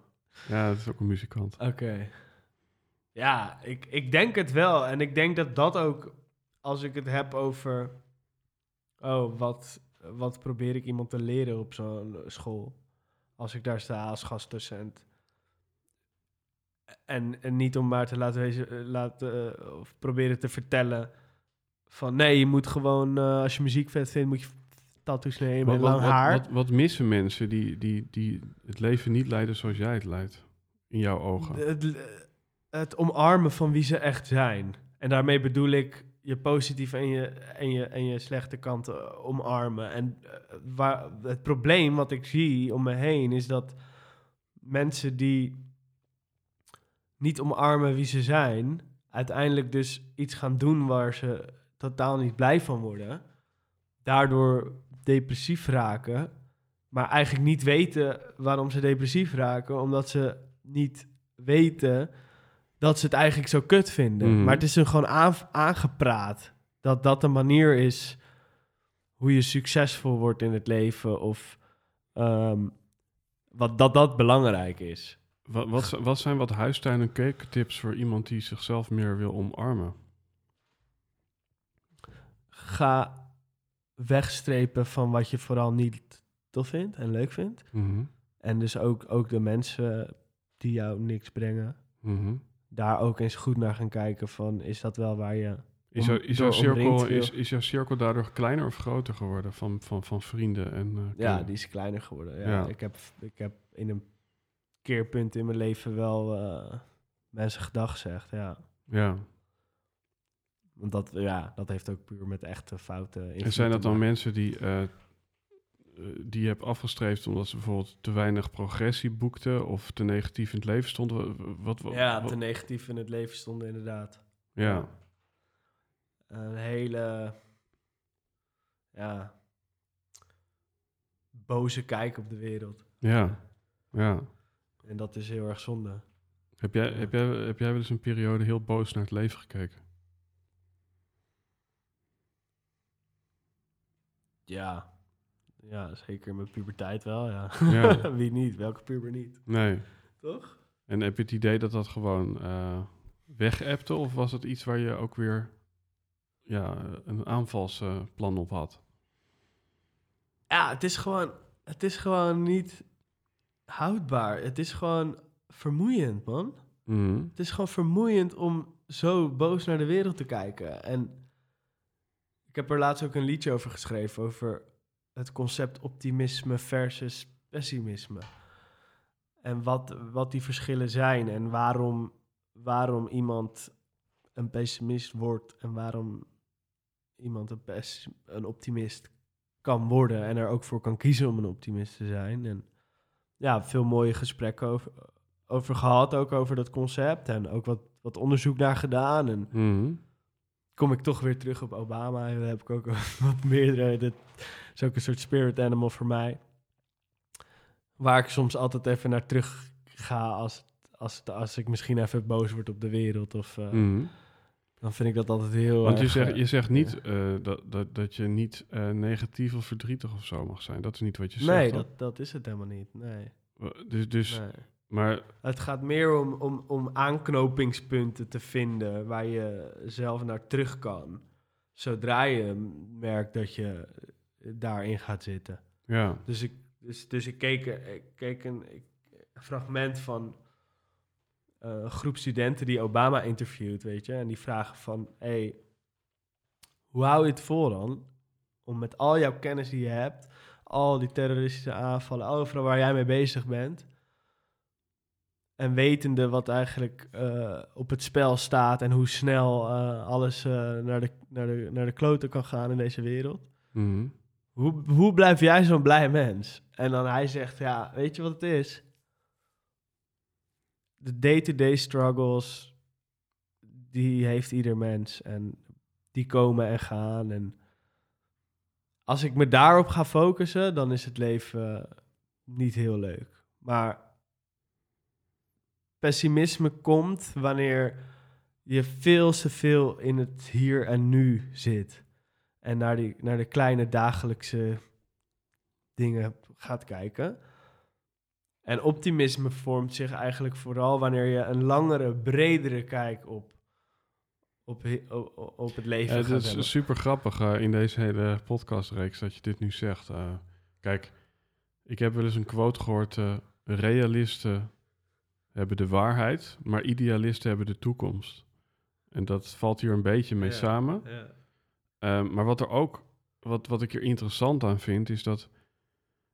ja, dat is ook een muzikant. Oké. Ja, ik, ik denk het wel. En ik denk dat dat ook, als ik het heb over... Oh, wat, wat probeer ik iemand te leren op zo'n school? Als ik daar sta als gastdocent. En, en niet om maar te laten wezen, eh, laten, eh, of proberen te vertellen van... Nee, je moet gewoon, eh, als je muziek vet vindt, moet je tattoos nemen Wat, en lang wat, haar. wat, wat missen mensen die, die, die het leven niet leiden zoals jij het leidt? In jouw ogen. Het, het omarmen van wie ze echt zijn. En daarmee bedoel ik je positieve en je, en je, en je slechte kanten omarmen. En eh, waar, het probleem wat ik zie om me heen is dat mensen die niet omarmen wie ze zijn, uiteindelijk dus iets gaan doen waar ze totaal niet blij van worden. Daardoor depressief raken, maar eigenlijk niet weten waarom ze depressief raken, omdat ze niet weten dat ze het eigenlijk zo kut vinden. Mhm. Maar het is hun gewoon aan- aangepraat dat dat de manier is hoe je succesvol wordt in het leven of ehm, wat, dat dat belangrijk is. Wat, wat zijn wat huistuin- en keukentips voor iemand die zichzelf meer wil omarmen? Ga wegstrepen van wat je vooral niet tof vindt en leuk vindt. Mhm, En dus ook, ook de mensen die jou niks brengen. mhm. Daar ook eens goed naar gaan kijken van, is dat wel waar je... Is, is, jouw cirkel, is, is jouw cirkel daardoor kleiner of groter geworden van, van, van vrienden? En, eh, Ja, die is kleiner geworden. Ja, Ja. Ik, heb, ik heb in een keerpunt in mijn leven wel eh, mensen gedag gezegd, ja. ja. Want dat, ja, dat heeft ook puur met echte fouten En zijn dat dan mensen die eh, die je hebt afgestreefd omdat ze bijvoorbeeld te weinig progressie boekten of te negatief in het leven stonden? Wat, wat, ja, wat- te negatief in het leven stonden inderdaad. ja. Een hele... Ja... Boze kijk op de wereld. ja, ja. En dat is heel erg zonde. Heb jij, Ja. heb, jij, heb jij wel eens een periode heel boos naar het leven gekeken? Ja. Ja, zeker in mijn puberteit wel, ja. Ja. *laughs* Wie niet? Welke puber niet? Nee. Toch? En heb je het idee dat dat gewoon eh wegappte? Of was het iets waar je ook weer ja, een aanvalsplan op had? Ja, het is gewoon... Het is gewoon niet houdbaar. Het is gewoon vermoeiend, man. Mhm. Het is gewoon vermoeiend om zo boos naar de wereld te kijken. En ik heb er laatst ook een liedje over geschreven, over het concept optimisme versus pessimisme. En wat, wat die verschillen zijn en waarom, waarom iemand een pessimist wordt en waarom iemand een, een optimist kan worden en er ook voor kan kiezen om een optimist te zijn. En ja, veel mooie gesprekken over, over gehad, ook over dat concept. En ook wat, wat onderzoek naar gedaan. En Mhm. Kom ik toch weer terug op Obama. En daar heb ik ook *laughs* wat meerdere. Dit is ook een soort spirit animal voor mij. Waar ik soms altijd even naar terug ga als, als, als ik misschien even boos word op de wereld. Of, eh, Mhm. Dan vind ik dat altijd heel Want je erg, zegt, eh, je zegt niet eh, dat, dat, dat je niet eh, negatief of verdrietig of zo mag zijn. Dat is niet wat je zegt. Nee, dat, dat is het helemaal niet. Nee. Dus, dus nee. Maar Het gaat meer om, om, om aanknopingspunten te vinden waar je zelf naar terug kan. Zodra je merkt dat je daarin gaat zitten. ja. Dus ik, dus, dus ik keek, ik keek een, ik- een fragment van eh, een groep studenten die Obama interviewt, weet je. En die vragen van, hey, hoe hou je het vol dan? Om met al jouw kennis die je hebt, al die terroristische aanvallen, overal waar jij mee bezig bent... En wetende wat eigenlijk eh, op het spel staat en hoe snel eh, alles eh, naar, de, naar, de, naar de kloten kan gaan in deze wereld. Mhm. Hoe, hoe blijf jij zo'n blij mens? En dan hij zegt, ja, weet je wat het is? De day-to-day struggles, die heeft ieder mens. En die komen en gaan. En als ik me daarop ga focussen, dan is het leven niet heel leuk. Maar pessimisme komt wanneer je veel te veel in het hier en nu zit. En naar, die, naar de kleine dagelijkse dingen gaat kijken. En optimisme vormt zich eigenlijk vooral wanneer je een langere, bredere kijk op, op, op het leven Ja, gaat het is hebben. super grappig eh, in deze hele podcastreeks dat je dit nu zegt. Eh, kijk, ik heb wel eens een quote gehoord: eh, realisten hebben de waarheid, maar idealisten hebben de toekomst. En dat valt hier een beetje mee Ja. samen. Ja. Ehm, maar wat er ook, wat, wat ik er interessant aan vind, is dat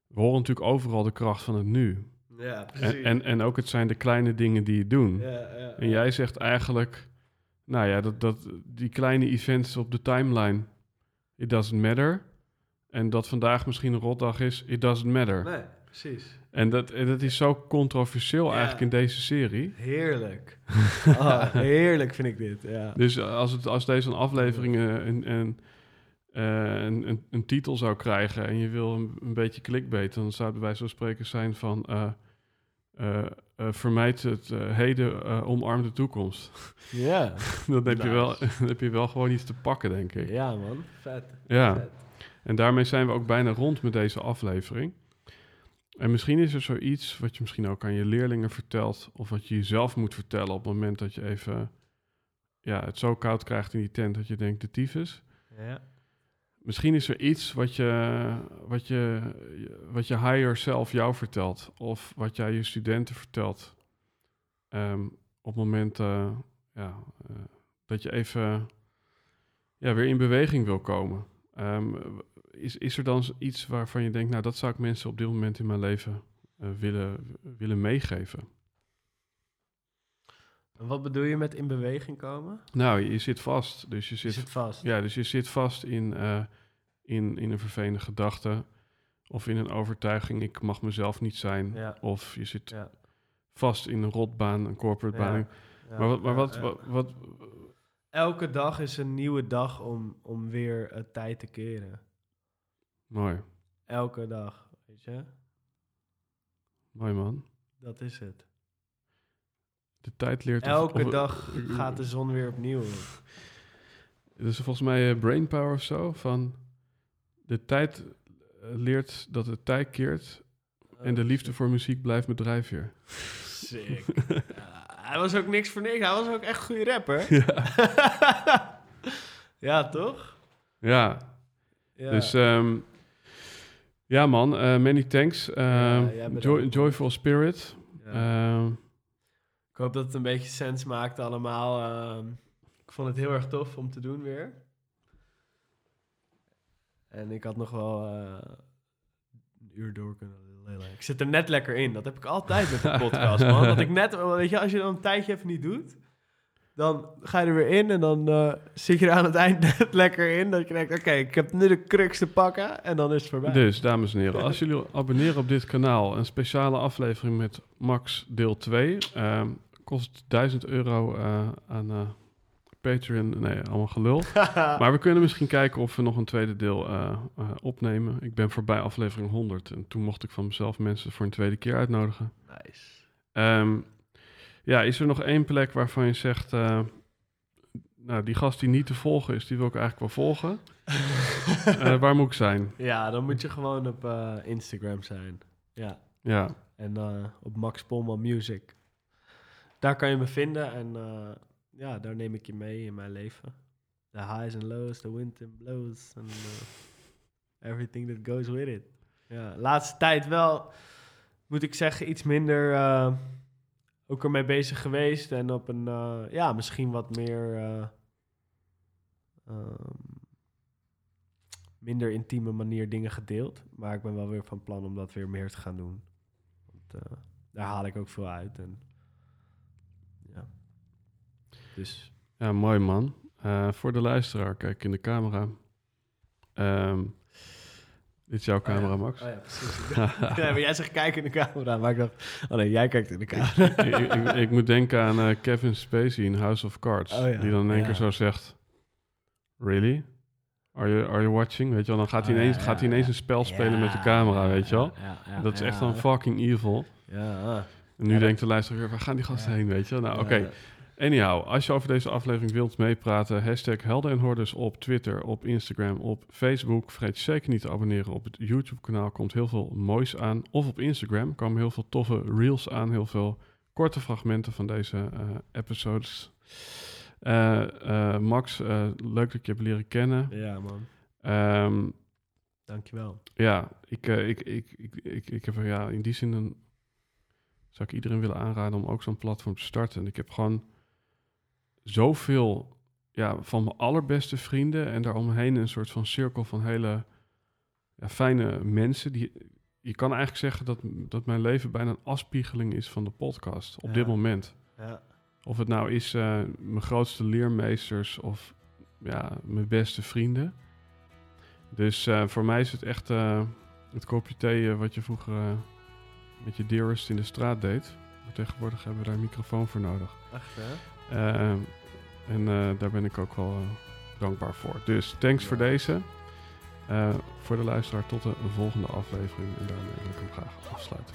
we horen natuurlijk overal de kracht van het nu. Ja, En, precies. en, en ook het zijn de kleine dingen die je doen. ja, ja, En jij zegt eigenlijk, nou ja, dat, dat, die kleine events op de timeline, it doesn't matter. En dat vandaag misschien een rotdag is, it doesn't matter. Nee, precies. En, dat, en dat is zo controversieel Ja. eigenlijk in deze serie. Heerlijk. *laughs* Oh, heerlijk vind ik dit, ja. Dus als, het, als deze aflevering eh, een, een, eh, een, een, een titel zou krijgen en je wil een, een beetje clickbait, dan zou het bij wijze van spreken zijn van eh, vermijd het heden, omarm de toekomst. Ja, *laughs* dan, heb je wel, *laughs* dan heb je wel gewoon iets te pakken, denk ik. ja man, vet. Ja, vet. en daarmee zijn we ook bijna rond met deze aflevering. En misschien is er zoiets wat je misschien ook aan je leerlingen vertelt, of wat je jezelf moet vertellen op het moment dat je even ja, het zo koud krijgt in die tent dat je denkt de tyfus. Ja. Misschien is er iets wat je, wat je, wat je higher self jou vertelt, of wat jij je studenten vertelt. Ehm, op het moment ja, eh, dat je even ja, weer in beweging wil komen. Ehm, is, is er dan iets waarvan je denkt, nou dat zou ik mensen op dit moment in mijn leven eh, willen, willen meegeven? En wat bedoel je met in beweging komen? Nou, je zit vast. Dus je Je zit vast. Ja, dus je zit vast in, eh, in, in een vervelende gedachte. Of in een overtuiging, ik mag mezelf niet zijn. Ja. Of je zit Ja. vast in een rotbaan, een corporate Ja. baan. Maar, wat, maar wat, wat, wat- Elke dag is een nieuwe dag om, om weer het tijd te keren. Mooi, Elke dag, weet je? mooi man. Dat is het. De tijd leert... Elke of- dag *laughs* gaat de zon weer opnieuw. Is *laughs* volgens mij eh, brainpower of zo, van de tijd eh, leert dat de tijd keert en de liefde voor muziek blijft met drijfveer. Sick. *laughs* Ja, hij was ook niks voor niks. Hij was ook echt een goede rapper. Ja, toch? Ja, Ja. dus ehm, ja man, eh, many thanks. Joy- joyful spirit. Ehm, Ik hoop dat het een beetje sens maakt allemaal. Ehm, ik vond het heel erg tof om te doen weer. En ik had nog wel eh, een uur door kunnen. Ik zit er net lekker in. Dat heb ik altijd met de *laughs* podcast, man. Dat ik net, weet je, als je dan een tijdje even niet doet, dan ga je er weer in en dan eh, zit je er aan het eind *laughs* net lekker in. Dat je denkt, oké, ik heb nu de crux te pakken en dan is het voorbij. Dus, dames en heren, *laughs* als jullie abonneren op dit kanaal, een speciale aflevering met Max deel 2, ehm, kost 1000 euro eh, aan eh, Patreon. Nee, allemaal gelul. *laughs* maar we kunnen misschien kijken of we nog een tweede deel opnemen. Ik ben voorbij aflevering 100 en toen mocht ik van mezelf mensen voor een tweede keer uitnodigen. Nice. Ehm, ja, is er nog één plek waarvan je zegt, eh, nou, die gast die niet te volgen is, die wil ik eigenlijk wel volgen. *laughs* Eh, waar moet ik zijn? Ja, dan moet je gewoon op eh, Instagram zijn. Ja. Ja, En op Max Polman Music. Daar kan je me vinden en ja, daar neem ik je mee in mijn leven. The highs and lows, the wind and blows and everything that goes with it. Ja, laatste tijd wel, moet ik zeggen, iets minder ook ermee bezig geweest. En op een, eh, ja, misschien wat meer... eh, ehm, minder intieme manier dingen gedeeld. Maar ik ben wel weer van plan om dat weer meer te gaan doen. Want eh, daar haal ik ook veel uit. En, ja. Dus Ja, mooi man. Voor de luisteraar, kijk in de camera. Ehm, dit is jouw camera, Max. Oh ja, precies. ja, *laughs* maar jij zegt kijk in de camera, maar ik dacht... Oh nee, jij kijkt in de camera. ik, ik, ik moet denken aan eh, Kevin Spacey in House of Cards. Oh ja, Die dan in één keer zo zegt... Really? Are you, are you watching? Weet je wel, dan gaat hij Oh, ineens, gaat hij ineens een spel spelen met de camera, weet je wel? Dat is echt dan fucking evil. Ja, En nu denkt de luisteraar, waar gaan die gasten heen, weet je wel? Nou, oké. Anyhow, als je over deze aflevering wilt meepraten, hashtag Helden en Hordes op Twitter, op Instagram, op Facebook. Vergeet je zeker niet te abonneren op het YouTube-kanaal. Komt heel veel moois aan. Of op Instagram komen heel veel toffe reels aan. Heel veel korte fragmenten van deze eh, episodes. Eh, eh, Max, leuk dat ik je heb leren kennen. Ja, man. Ehm, Dankjewel. ja, ik, ik, ik, ik, ik, ik heb ja, in die zin een, zou ik iedereen willen aanraden om ook zo'n platform te starten. En ik heb gewoon zoveel ja, van mijn allerbeste vrienden en daaromheen een soort van cirkel van hele ja, fijne mensen. Die, je kan eigenlijk zeggen dat, dat mijn leven bijna een afspiegeling is van de podcast op Ja. dit moment. Ja. Of het nou is eh, mijn grootste leermeesters of ja, mijn beste vrienden. Dus eh, voor mij is het echt eh, het kopje thee wat je vroeger met je dearest in de straat deed. Maar tegenwoordig hebben we daar een microfoon voor nodig. Echt, hè? Eh, en eh, daar ben ik ook wel eh, dankbaar voor. Dus thanks voor deze. Voor de luisteraar tot de volgende aflevering. En daarmee wil ik hem graag afsluiten.